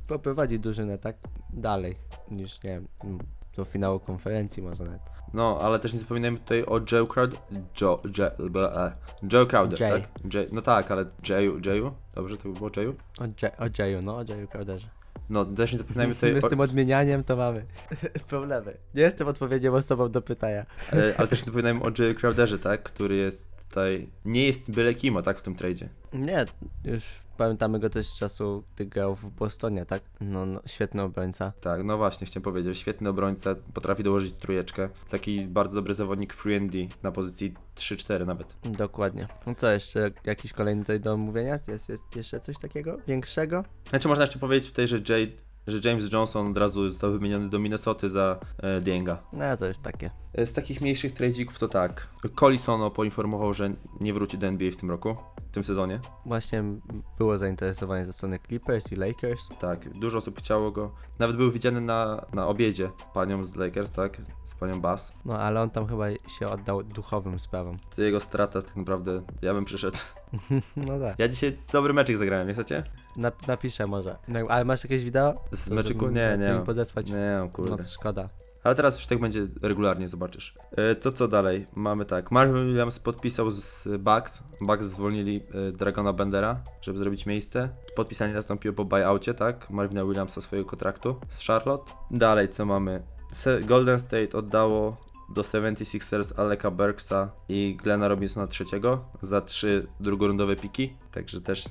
poprowadzi drużynę, tak, dalej, niż, nie wiem, mm, do finału konferencji może nawet. No, ale też nie zapominajmy tutaj o Joe Crowder. Joe, Joe, e, Joe Crowder, Jay. tak? Jay, no tak, ale Jayu, Jayu? Dobrze to by było Jayu? O, J- o Jayu, no, o Jayu Crowderze. No, też nie zapominajmy tutaj My z tym odmienianiem to mamy problemy. Nie jestem odpowiednią osobą do pytania. e, ale też nie zapominajmy o Jayu Crowderze, tak? Który jest tutaj, nie jest byle kim, o, tak, w tym tradzie. Nie, już pamiętamy go też z czasu, gdy grał w Bostonie, tak? No, no świetny obrońca. Tak, no właśnie, chciałem powiedzieć, świetny obrońca, potrafi dołożyć trójeczkę. Taki bardzo dobry zawodnik free and D na pozycji 3-4 nawet. Dokładnie. No co jeszcze, jakiś kolejny tutaj do omówienia? Jest, jest jeszcze coś takiego większego? Znaczy można jeszcze powiedzieć tutaj, że, Jay, że James Johnson od razu został wymieniony do Minnesoty za e, Dienga. No to już takie. Z takich mniejszych tradzików to tak. Colisono poinformował, że nie wróci do NBA w tym roku, w tym sezonie. Właśnie było zainteresowanie ze strony Clippers i Lakers. Tak, dużo osób chciało go. Nawet był widziany na, na obiedzie panią z Lakers, tak? Z panią Bass. No ale on tam chyba się oddał duchowym sprawom. To jego strata tak naprawdę, ja bym przyszedł. No tak. Ja dzisiaj dobry meczek zagrałem, nie chcecie? Nap- napiszę może. No, ale masz jakieś wideo? Z meczyku? Nie, nie mam. podesłać. Nie, o No kurde. to szkoda. Ale teraz już tak będzie regularnie, zobaczysz. E, to co dalej? Mamy tak. Marvin Williams podpisał z Bucks. Bucks zwolnili e, Dragona Bendera, żeby zrobić miejsce. Podpisanie nastąpiło po buyoutie, tak? Marvina Williamsa swojego kontraktu z Charlotte. Dalej co mamy? Golden State oddało do 76ers Aleka Burksa i Glena Robinsona trzeciego za trzy drugorundowe piki, także też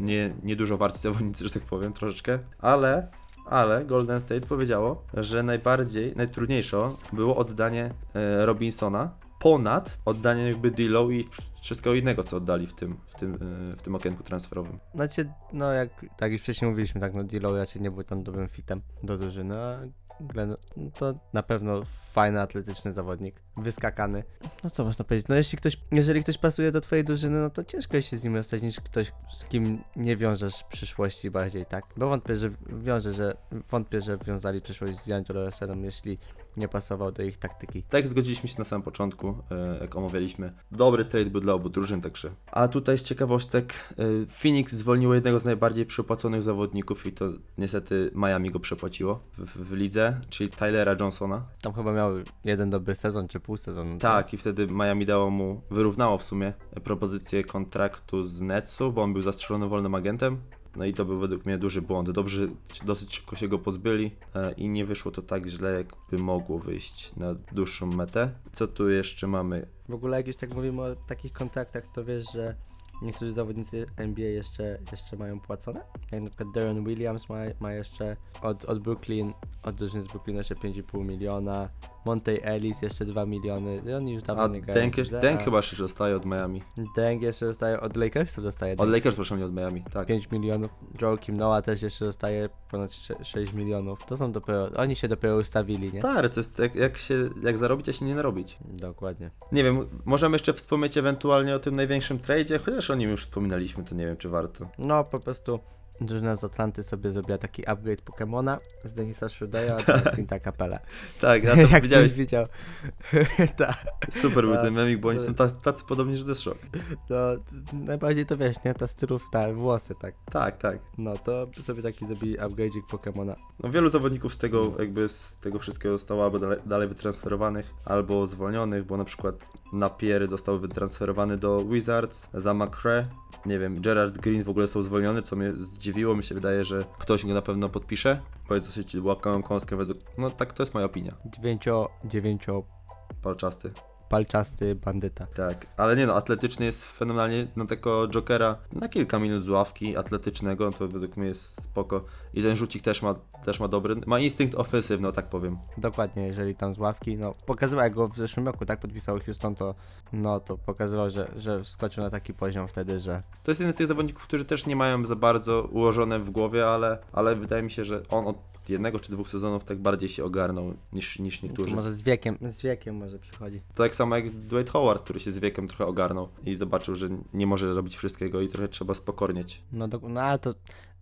nie, nie dużo warci zawodnicy, że tak powiem, troszeczkę, ale ale Golden State powiedziało, że najbardziej, najtrudniejsze było oddanie e, Robinsona ponad oddanie jakby D'Lo i wszystkiego innego, co oddali w tym, w tym, e, w tym okienku transferowym. Znaczy, no jak tak już wcześniej mówiliśmy, tak, no D'Lo raczej nie był tam dobrym fitem do drużyny, a Glenn no, to na pewno fajny, atletyczny zawodnik, wyskakany. No co można powiedzieć, no jeśli ktoś, jeżeli ktoś pasuje do twojej drużyny, no to ciężko się z nim rozstać niż ktoś, z kim nie wiążesz przyszłości bardziej, tak? Bo wątpię, że wiąże, że wątpię, że wiązali przyszłość z D'Angelo Russellem, jeśli nie pasował do ich taktyki. Tak zgodziliśmy się na samym początku, e, jak omawialiśmy. Dobry trade był dla obu drużyn, także. A tutaj z ciekawostek, e, Phoenix zwolniło jednego z najbardziej przypłaconych zawodników i to niestety Miami go przepłaciło w, w lidze, czyli Tylera Johnsona. Tam chyba miał jeden dobry sezon, czy pół sezonu. Tak, i wtedy Miami dało mu, wyrównało w sumie propozycję kontraktu z Netsu, bo on był zastrzelony wolnym agentem. No i to był według mnie duży błąd. Dobrze, dosyć szybko się go pozbyli e, i nie wyszło to tak źle, jakby mogło wyjść na dłuższą metę. Co tu jeszcze mamy? W ogóle jak już tak mówimy o takich kontraktach, to wiesz, że niektórzy zawodnicy NBA jeszcze, jeszcze mają płacone? Jak na przykład Darren Williams ma, ma jeszcze od, od Brooklyn, od drużyny z Brooklyn jeszcze 5,5 miliona, Monte Ellis jeszcze 2 miliony, i oni już dawno A nie grają. Denk, w lidze, Denk a chyba jeszcze dostaje od Miami. Deng jeszcze dostaje, od Lakersów dostaje Od Deng Lakers, proszę mnie, od Miami, tak. 5 milionów, Joakim Noah też jeszcze dostaje ponad sze- 6 milionów, to są dopiero, oni się dopiero ustawili, nie? Stary, to jest jak, jak się, jak zarobić, a się nie narobić. Dokładnie. Nie wiem, możemy jeszcze wspomnieć ewentualnie o tym największym tradzie, chociaż o nim już wspominaliśmy, to nie wiem, czy warto. No po prostu drużyna z Atlanty sobie zrobiła taki upgrade Pokemona z Denisa Schroedera na Quinta Capella. Tak, ja to Jak widziałeś, widział. tak. super był Tak. ten memik, bo oni są ta- tacy podobni, że to jest szok. No, najbardziej to wiesz, nie? Ta stylówka, włosy, tak. Tak, tak. No, to sobie taki zrobili upgrade'ik Pokemona. No, wielu zawodników z tego jakby z tego wszystkiego zostało albo dalej, dalej wytransferowanych, albo zwolnionych, bo na przykład Napiery został wytransferowany do Wizards za McRae. Nie wiem, Gerard Green w ogóle został zwolniony, co mnie zdziwiło. Mi się wydaje, że ktoś go na pewno podpisze, bo jest dosyć łakomą kąskiem według... No tak, to jest moja opinia. Dziewięcio, dziewięcio Palczasty. Palczasty bandyta. Tak, ale nie no, atletyczny jest fenomenalnie na tego Jokera na kilka minut z ławki atletycznego, to według mnie jest spoko. I ten rzucik też ma, też ma dobry, ma instynkt ofensywny, o tak powiem. Dokładnie, jeżeli tam z ławki, no pokazywał jak go w zeszłym roku, tak podpisał Houston, to no to pokazywał, że, że wskoczył na taki poziom wtedy, że To jest jeden z tych zawodników, którzy też nie mają za bardzo ułożone w głowie, ale, ale wydaje mi się, że on od jednego czy dwóch sezonów tak bardziej się ogarnął niż, niż niektórzy. może z wiekiem, z wiekiem może przychodzi. To tak samo jak Dwight Howard, który się z wiekiem trochę ogarnął i zobaczył, że nie może robić wszystkiego i trochę trzeba spokornieć. No, do, no ale to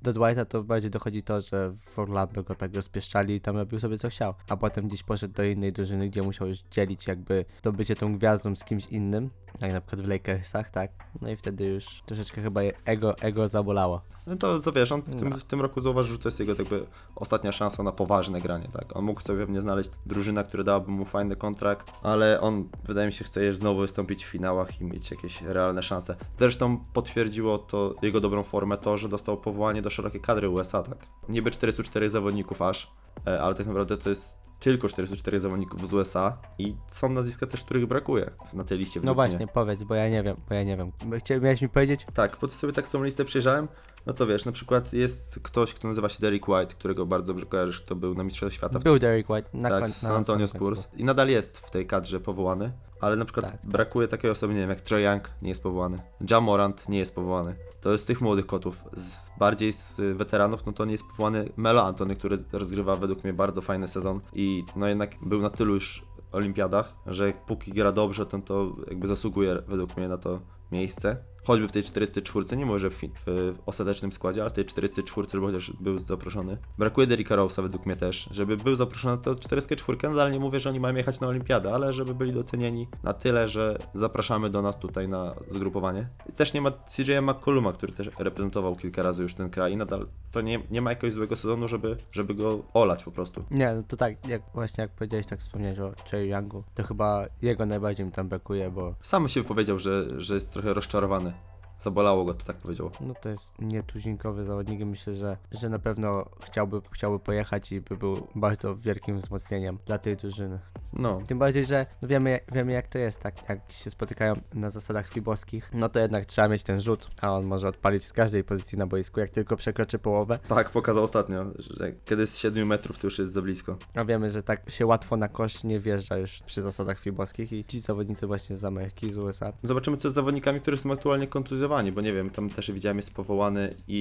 do Dwighta to bardziej dochodzi to, że w Orlando go tak rozpieszczali i tam robił sobie co chciał, a potem gdzieś poszedł do innej drużyny, gdzie musiał już dzielić jakby to bycie tą gwiazdą z kimś innym, jak na przykład w Lakersach, tak? No i wtedy już troszeczkę chyba ego, ego zabolało. No to co wiesz, on w tym, No. w tym roku zauważył, że to jest jego jakby ostatnia szansa na poważne granie, tak. On mógł sobie pewnie znaleźć drużynę, która dałaby mu fajny kontrakt, ale on wydaje mi się chce znowu wystąpić w finałach i mieć jakieś realne szanse. Zresztą potwierdziło to jego dobrą formę to, że dostał powołanie do szerokiej kadry USA, tak. Niby 404 zawodników aż, e, ale tak naprawdę to jest tylko 404 zawodników z USA i są nazwiska też, których brakuje na tej liście. No właśnie, powiedz, bo ja nie wiem, bo ja nie wiem. Chcia- Miałeś mi powiedzieć? Tak, po to sobie tak tą listę przejrzałem, no to wiesz, na przykład jest ktoś, kto nazywa się Derek White, którego bardzo dobrze kojarzysz, kto był na Mistrzostwach Świata w Był Derek White na tak, koń- na San Antonio samym końcu. Spurs i nadal jest w tej kadrze powołany, ale na przykład Tak. brakuje takiej osoby, nie wiem, jak Trae Young nie jest powołany, Ja Morant nie jest powołany. To jest z tych młodych kotów. Z, bardziej z weteranów, no to nie jest powołany Melo Antony, który rozgrywa według mnie bardzo fajny sezon i no jednak był na tylu już olimpiadach, że póki gra dobrze, to, to jakby zasługuje według mnie na to miejsce. Choćby w tej 404, nie może w, w, ostatecznym składzie, ale w tej 404, żeby chociaż był zaproszony. Brakuje Derricka Rose'a według mnie też, żeby był zaproszony na tę 404, nadal nie mówię, że oni mają jechać na olimpiadę, ale żeby byli docenieni na tyle, że zapraszamy do nas tutaj na zgrupowanie. Też nie ma CJ McColluma, który też reprezentował kilka razy już ten kraj i nadal to nie, nie ma jakiegoś złego sezonu, żeby, żeby go olać po prostu. Nie, no to tak, jak właśnie jak powiedziałeś, tak wspomniałeś o Cherry Youngu, to chyba jego najbardziej mi tam brakuje, bo Sam się wypowiedział, że, że jest trochę rozczarowany. Zabolało go, to tak powiedział. no to jest nietuzinkowy zawodnik i myślę, że, że na pewno chciałby, chciałby pojechać i by był bardzo wielkim wzmocnieniem dla tej drużyny. No, Tym bardziej, że wiemy, wiemy jak to jest, tak? Jak się spotykają na zasadach fiboskich, no to jednak trzeba mieć ten rzut, a on może odpalić z każdej pozycji na boisku, jak tylko przekroczy połowę, tak pokazał ostatnio, że kiedy z 7 metrów to już jest za blisko. a wiemy, że tak się łatwo na kosz nie wjeżdża już przy zasadach fiboskich i ci zawodnicy właśnie z Ameryki, z USA, Zobaczymy, co z zawodnikami, którzy są aktualnie kontuzjowani, bo nie wiem, tam też widziałem, jest powołany i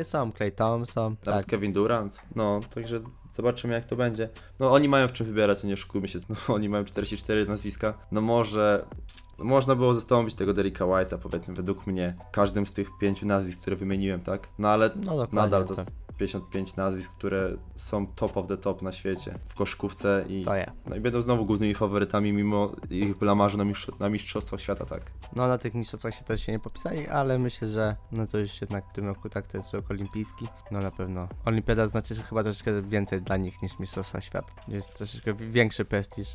i są Clay Thompson, nawet tak, Kevin Durant. No, także zobaczymy, jak to będzie. No, oni mają w czym wybierać, nie oszukujmy się. No, oni mają 44 nazwiska. No, może. Można było zastąpić tego Derricka White'a, powiedzmy, według mnie, każdym z tych pięciu nazwisk, które wymieniłem, tak? No ale no nadal to to, jest 55 nazwisk, które są top of the top na świecie, w koszkówce i, to ja. no i będą znowu głównymi faworytami mimo ich blamażu na, mistrz- na Mistrzostwach Świata, tak? No na tych mistrzostwach się też się nie popisali, ale myślę, że no to już jednak w tym roku tak, to jest rok olimpijski. No na pewno. Olimpiada znaczy, że chyba troszeczkę więcej dla nich niż Mistrzostwa Świata. Jest troszeczkę wi- większy prestiż.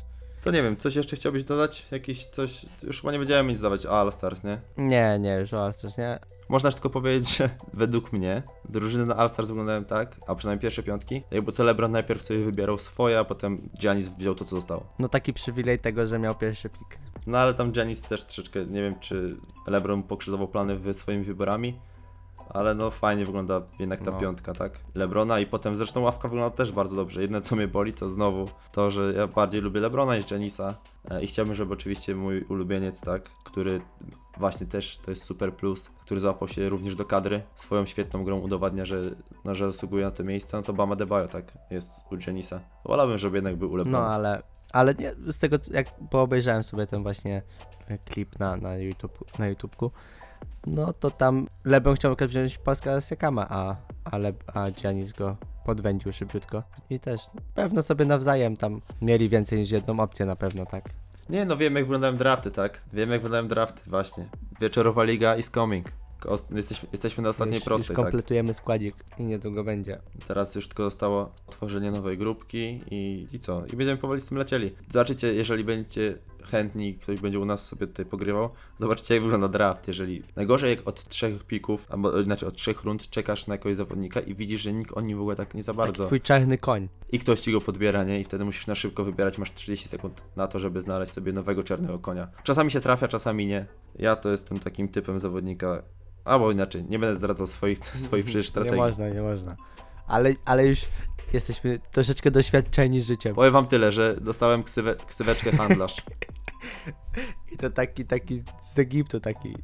To nie wiem, coś jeszcze chciałbyś dodać? Jakiś coś, już chyba nie będziemy nic dawać All Stars, nie? Nie, nie, już o też nie. Można tylko powiedzieć, że według mnie drużyny na All Stars wyglądają tak, a przynajmniej pierwsze piątki, jakby to LeBron najpierw sobie wybierał swoje, a potem Giannis wziął to, co zostało. No taki przywilej tego, że miał pierwszy pik. No ale tam Giannis też troszeczkę, nie wiem czy LeBron pokrzyżował plany swoimi wyborami, ale no fajnie wygląda jednak ta No. piątka, tak? Lebrona i potem zresztą ławka wygląda też bardzo dobrze. Jedno co mnie boli to znowu to, że ja bardziej lubię Lebrona niż Giannisa e, i chciałbym, żeby oczywiście mój ulubieniec, tak, który właśnie też to jest super plus, który załapał się również do kadry, swoją świetną grą udowadnia, że, no, że zasługuje na to miejsce, no to Bama Debajo, tak, jest u Giannisa. Wolałbym, żeby jednak był u Lebrona. No ale, ale nie, z tego jak, bo obejrzałem sobie ten właśnie e, klip na, na, YouTube, na YouTubeku, no to tam Lebron chciał wziąć Pascala Siakama, a, a, Le, a Giannis go podwędził szybciutko. I też pewno sobie nawzajem tam mieli więcej niż jedną opcję na pewno, tak? Nie, no wiem jak wyglądają drafty, tak? Wiem jak wyglądają drafty, właśnie. Wieczorowa liga is coming. Jesteśmy, jesteśmy na ostatniej już, prostej, już tak? kompletujemy składzik i niedługo będzie. Teraz już tylko zostało tworzenie nowej grupki i, i co? I będziemy powoli z tym lecieli. Zobaczycie, jeżeli będziecie chętni, ktoś będzie u nas sobie tutaj pogrywał, zobaczycie jak wygląda draft. Jeżeli najgorzej jak od trzech pików, albo znaczy od trzech rund czekasz na jakiegoś zawodnika i widzisz, że nikt o nim w ogóle tak nie za Taki bardzo. twój czarny koń. I ktoś ci go podbiera, nie? I wtedy musisz na szybko wybierać, masz 30 sekund na to, żeby znaleźć sobie nowego czarnego konia. Czasami się trafia, czasami nie. Ja to jestem takim typem zawodnika, albo inaczej, nie będę zdradzał swoich, swoich przecież Nie strategii. można, nie można. Ale, ale już jesteśmy troszeczkę doświadczeni życiem. Powiem wam tyle, że dostałem ksywę, ksyweczkę handlarz. I to taki, taki z Egiptu, taki.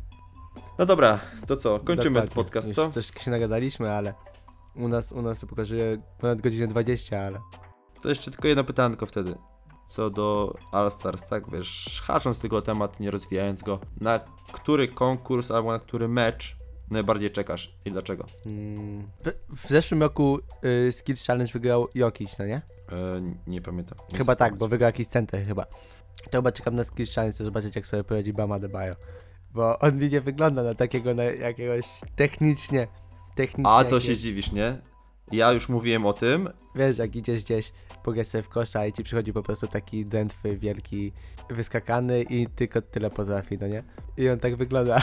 No dobra, to co? Kończymy Dokładnie. podcast, Już co? Troszkę się nagadaliśmy, ale u nas, u nas to pokazuje ponad godzinę 20, ale To jeszcze tylko jedno pytanko wtedy. Co do All Stars, tak wiesz, hacząc tylko o temat, nie rozwijając go, na który konkurs albo na który mecz najbardziej czekasz i dlaczego? mm, w, zeszłym roku y, Skills Challenge wygrał Jokic, no nie? E, nie pamiętam. Nie chyba tak, bo wygrał jakiś center chyba. To chyba czekam na Skills Challenge, chcę zobaczyć jak sobie poradzi Bama Debajo. Bo on mi nie wygląda na takiego, na jakiegoś technicznie, technicznie. A to się dziwisz, nie? Ja już mówiłem o tym, Wiesz, jak idziesz gdzieś, pograć sobie w kosza i ci przychodzi po prostu taki dętwy, wielki, wyskakany i tylko tyle potrafi, no nie? I on tak wygląda.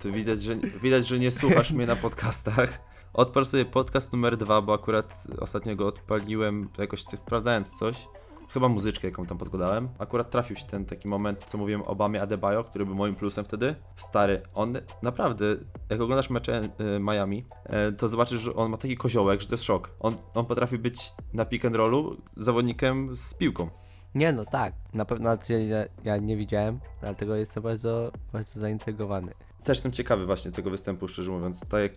to widać, że, widać, że nie słuchasz mnie na podcastach. Odpal sobie podcast numer dwa, bo akurat ostatnio go odpaliłem jakoś sprawdzając coś. Chyba muzyczkę, jaką tam podkładałem. Akurat trafił się ten taki moment, co mówiłem o Bamie Adebayo, który był moim plusem wtedy. Stary, on naprawdę, jak oglądasz mecze e, Miami, e, to zobaczysz, że on ma taki koziołek, że to jest szok. On, on potrafi być na pick and rollu zawodnikiem z piłką. Nie no, tak. Na pewno znaczy, ja, ja nie widziałem, dlatego jestem bardzo, bardzo zaintrygowany. Też jestem ciekawy właśnie tego występu, szczerze mówiąc. Tak jak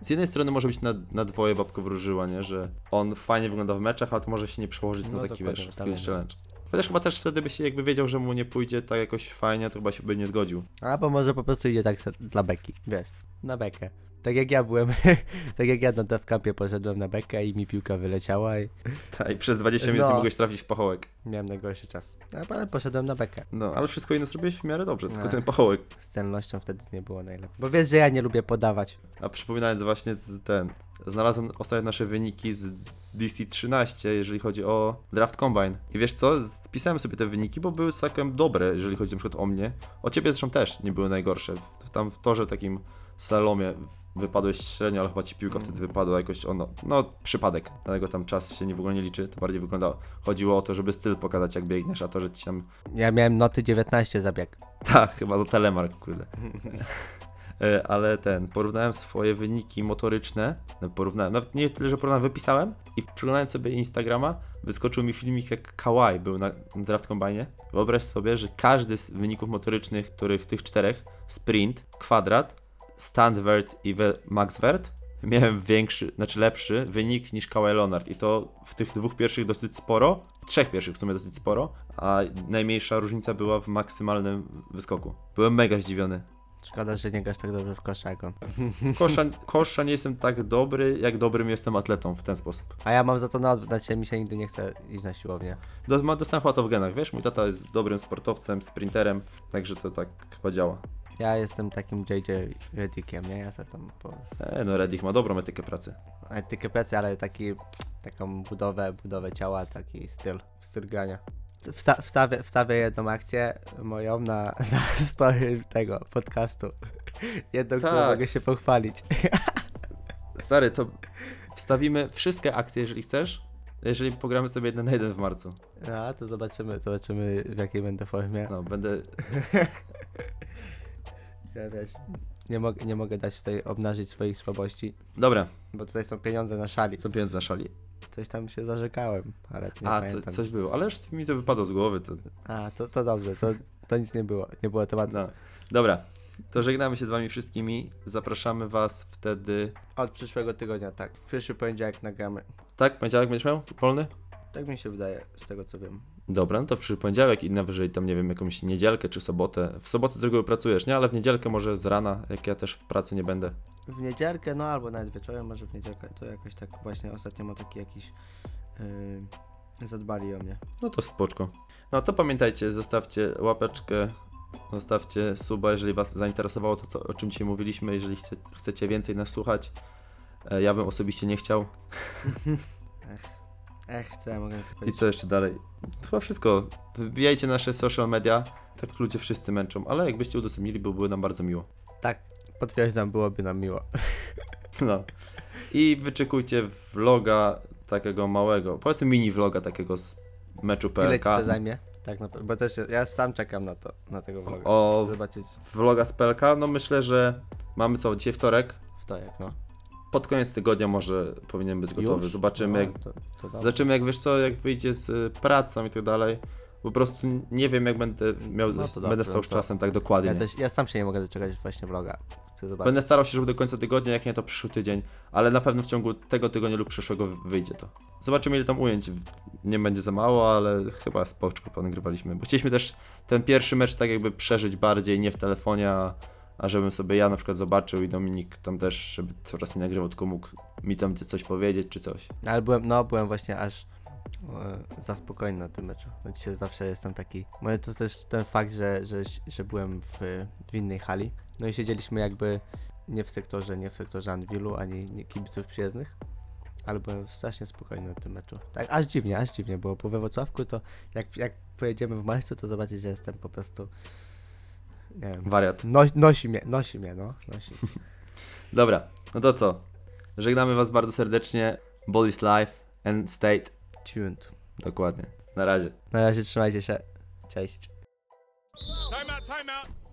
z jednej strony może być na, na dwoje babko wróżyła, nie? Że on fajnie wygląda w meczach, ale to może się nie przełożyć No na taki, wiesz, skills challenge. Chociaż chyba też wtedy by się jakby wiedział, że mu nie pójdzie tak jakoś fajnie, to chyba się by nie zgodził. Albo może po prostu idzie tak dla beki, wiesz, na bekę. Tak jak ja byłem, tak jak ja na devcampie poszedłem na bekę i mi piłka wyleciała i Tak, i przez 20 minut No. nie mogłeś trafić w pachołek. miałem najgorszy czas. No, Ale poszedłem na bekę. No, ale wszystko inne zrobiłeś w miarę dobrze, tylko Ech. ten pachołek. Z celnością wtedy nie było najlepiej. Bo wiesz, że ja nie lubię podawać. A przypominając właśnie ten, znalazłem ostatnio nasze wyniki z DC13, jeżeli chodzi o Draft Combine. I wiesz co, spisałem sobie te wyniki, bo były całkiem dobre, jeżeli chodzi na przykład o mnie. O ciebie zresztą też nie były najgorsze. Tam w torze takim slalomie wypadłeś średnio, ale chyba ci piłka wtedy wypadła jakoś, ono, no przypadek. Dlatego tam czas się nie w ogóle nie liczy, to bardziej wyglądało. Chodziło o to, żeby styl pokazać jak biegniesz, a to, że ci tam Ja miałem noty 19 zabieg. tak, chyba za telemark, kurde. E, Ale ten, porównałem swoje wyniki motoryczne, no, porównałem, nawet nie tyle, że porównałem, wypisałem i przeglądając sobie Instagrama, wyskoczył mi filmik jak Kawhi był na, na Draft Combine. Wyobraź sobie, że każdy z wyników motorycznych, których tych czterech, sprint, kwadrat, stand vert i we, max vert, miałem większy, znaczy lepszy wynik niż Kawhi Leonard i to w tych dwóch pierwszych dosyć sporo, w trzech pierwszych w sumie dosyć sporo, a najmniejsza różnica była w maksymalnym wyskoku. Byłem mega zdziwiony. Szkoda, że nie grasz tak dobrze w kosza jak on. Kosza, kosza nie jestem tak dobry, jak dobrym jestem atletą w ten sposób. A ja mam za to na odwrót, mi się nigdy nie chce iść na siłownię. Dostałem chyba to w genach, wiesz? Mój tata jest dobrym sportowcem, sprinterem, także to tak chyba działa. Ja jestem takim JJ Redickiem, nie? Ja sobie tam po E, no Reddick ma dobrą etykę pracy. etykę pracy, ale taki, taką budowę, budowę ciała, taki styl, styl grania. Wsta wstawię, wstawię jedną akcję moją na, na story tego podcastu. Jedną, którą Tak. mogę się pochwalić. Stary, to wstawimy wszystkie akcje, jeżeli chcesz, jeżeli pogramy sobie jeden na jeden w marcu. No, to zobaczymy, zobaczymy w jakiej będę formie. No, będę... Ja wiesz, nie, mogę, nie mogę dać tutaj obnażyć swoich słabości, Dobra, bo tutaj są pieniądze na szali. co pieniądze na szali. Coś tam się zarzekałem, ale nie A, co, pamiętam. coś było, ale już mi to wypadło z głowy, to... A, to, to dobrze, to, to nic nie było, nie było tematu. No. Dobra, to żegnamy się z wami wszystkimi, zapraszamy was wtedy... Od przyszłego tygodnia, tak. W przyszły poniedziałek nagramy. Tak, poniedziałek będziesz miał? Wolny? Tak mi się wydaje, z tego co wiem. Dobra, no to w przyszły poniedziałek i najwyżej tam, nie wiem, jakąś niedzielkę czy sobotę. W sobotę z reguły pracujesz, nie? Ale w niedzielkę może z rana, jak ja też w pracy nie będę. W niedzielkę, no albo nawet wieczorem, może w niedzielkę, to jakoś tak właśnie ostatnio ma taki jakiś... Yy, zadbali o mnie. No to spoczko. No to pamiętajcie, zostawcie łapeczkę, zostawcie suba, jeżeli Was zainteresowało to, co, o czym dzisiaj mówiliśmy, jeżeli chce, chcecie więcej nas słuchać. E, Ja bym osobiście nie chciał. Ech, co ja mogę I powiedzieć? co jeszcze dalej? Chyba wszystko. Wbijajcie nasze social media. Tak ludzie wszyscy męczą, ale jakbyście udostępnili, byłoby nam bardzo miło. Tak, potwierdzam, byłoby nam miło. No. I wyczekujcie vloga takiego małego, powiedzmy mini vloga takiego z meczu Ile ci PLK. to zajmie? Tak, na, bo też ja- ja sam czekam na to, na tego vloga. O Zobaczyć vloga z PLK, no myślę, że mamy co, dzisiaj wtorek. wtorek, no. Pod koniec tygodnia może powinien być gotowy. Już? Zobaczymy no, jak, To, to dobrze. zobaczymy jak wiesz co, jak wyjdzie z y, pracą i tak dalej. Po prostu nie wiem jak będę miał, No to będę dobrze, stał z no to- czasem tak dokładnie. Ja, też, ja sam się nie mogę doczekać właśnie vloga. Będę starał się, żeby do końca tygodnia, jak nie to przyszły tydzień, ale na pewno w ciągu tego tygodnia lub przyszłego wyjdzie to. Zobaczymy ile tam ujęć. Nie będzie za mało, ale chyba spoczko ponagrywaliśmy. Bo chcieliśmy też ten pierwszy mecz tak jakby przeżyć bardziej, nie w telefonie, a, a żebym sobie ja na przykład zobaczył i Dominik tam też, żeby czas nie nagrywał, tylko mógł mi tam coś powiedzieć czy coś. Ale byłem, no byłem właśnie aż e, za spokojny na tym meczu. No dzisiaj zawsze jestem taki. Może to też ten fakt, że, że, że byłem w, w innej hali. No i siedzieliśmy jakby nie w sektorze, nie w sektorze Anwilu, ani nie kibiców przyjezdnych. Ale byłem strasznie spokojny na tym meczu. Tak, aż dziwnie, aż dziwnie było, bo we Wrocławku to jak, jak pojedziemy w marcu, to zobaczycie, że jestem po prostu nie wiem, Wariat. no, nosi mnie, nosi mnie, no, nosi. Dobra, no to co? Żegnamy Was bardzo serdecznie. Body's Life and State. Tuned. Dokładnie. Na razie. Na razie trzymajcie się, cześć. Time out, time out.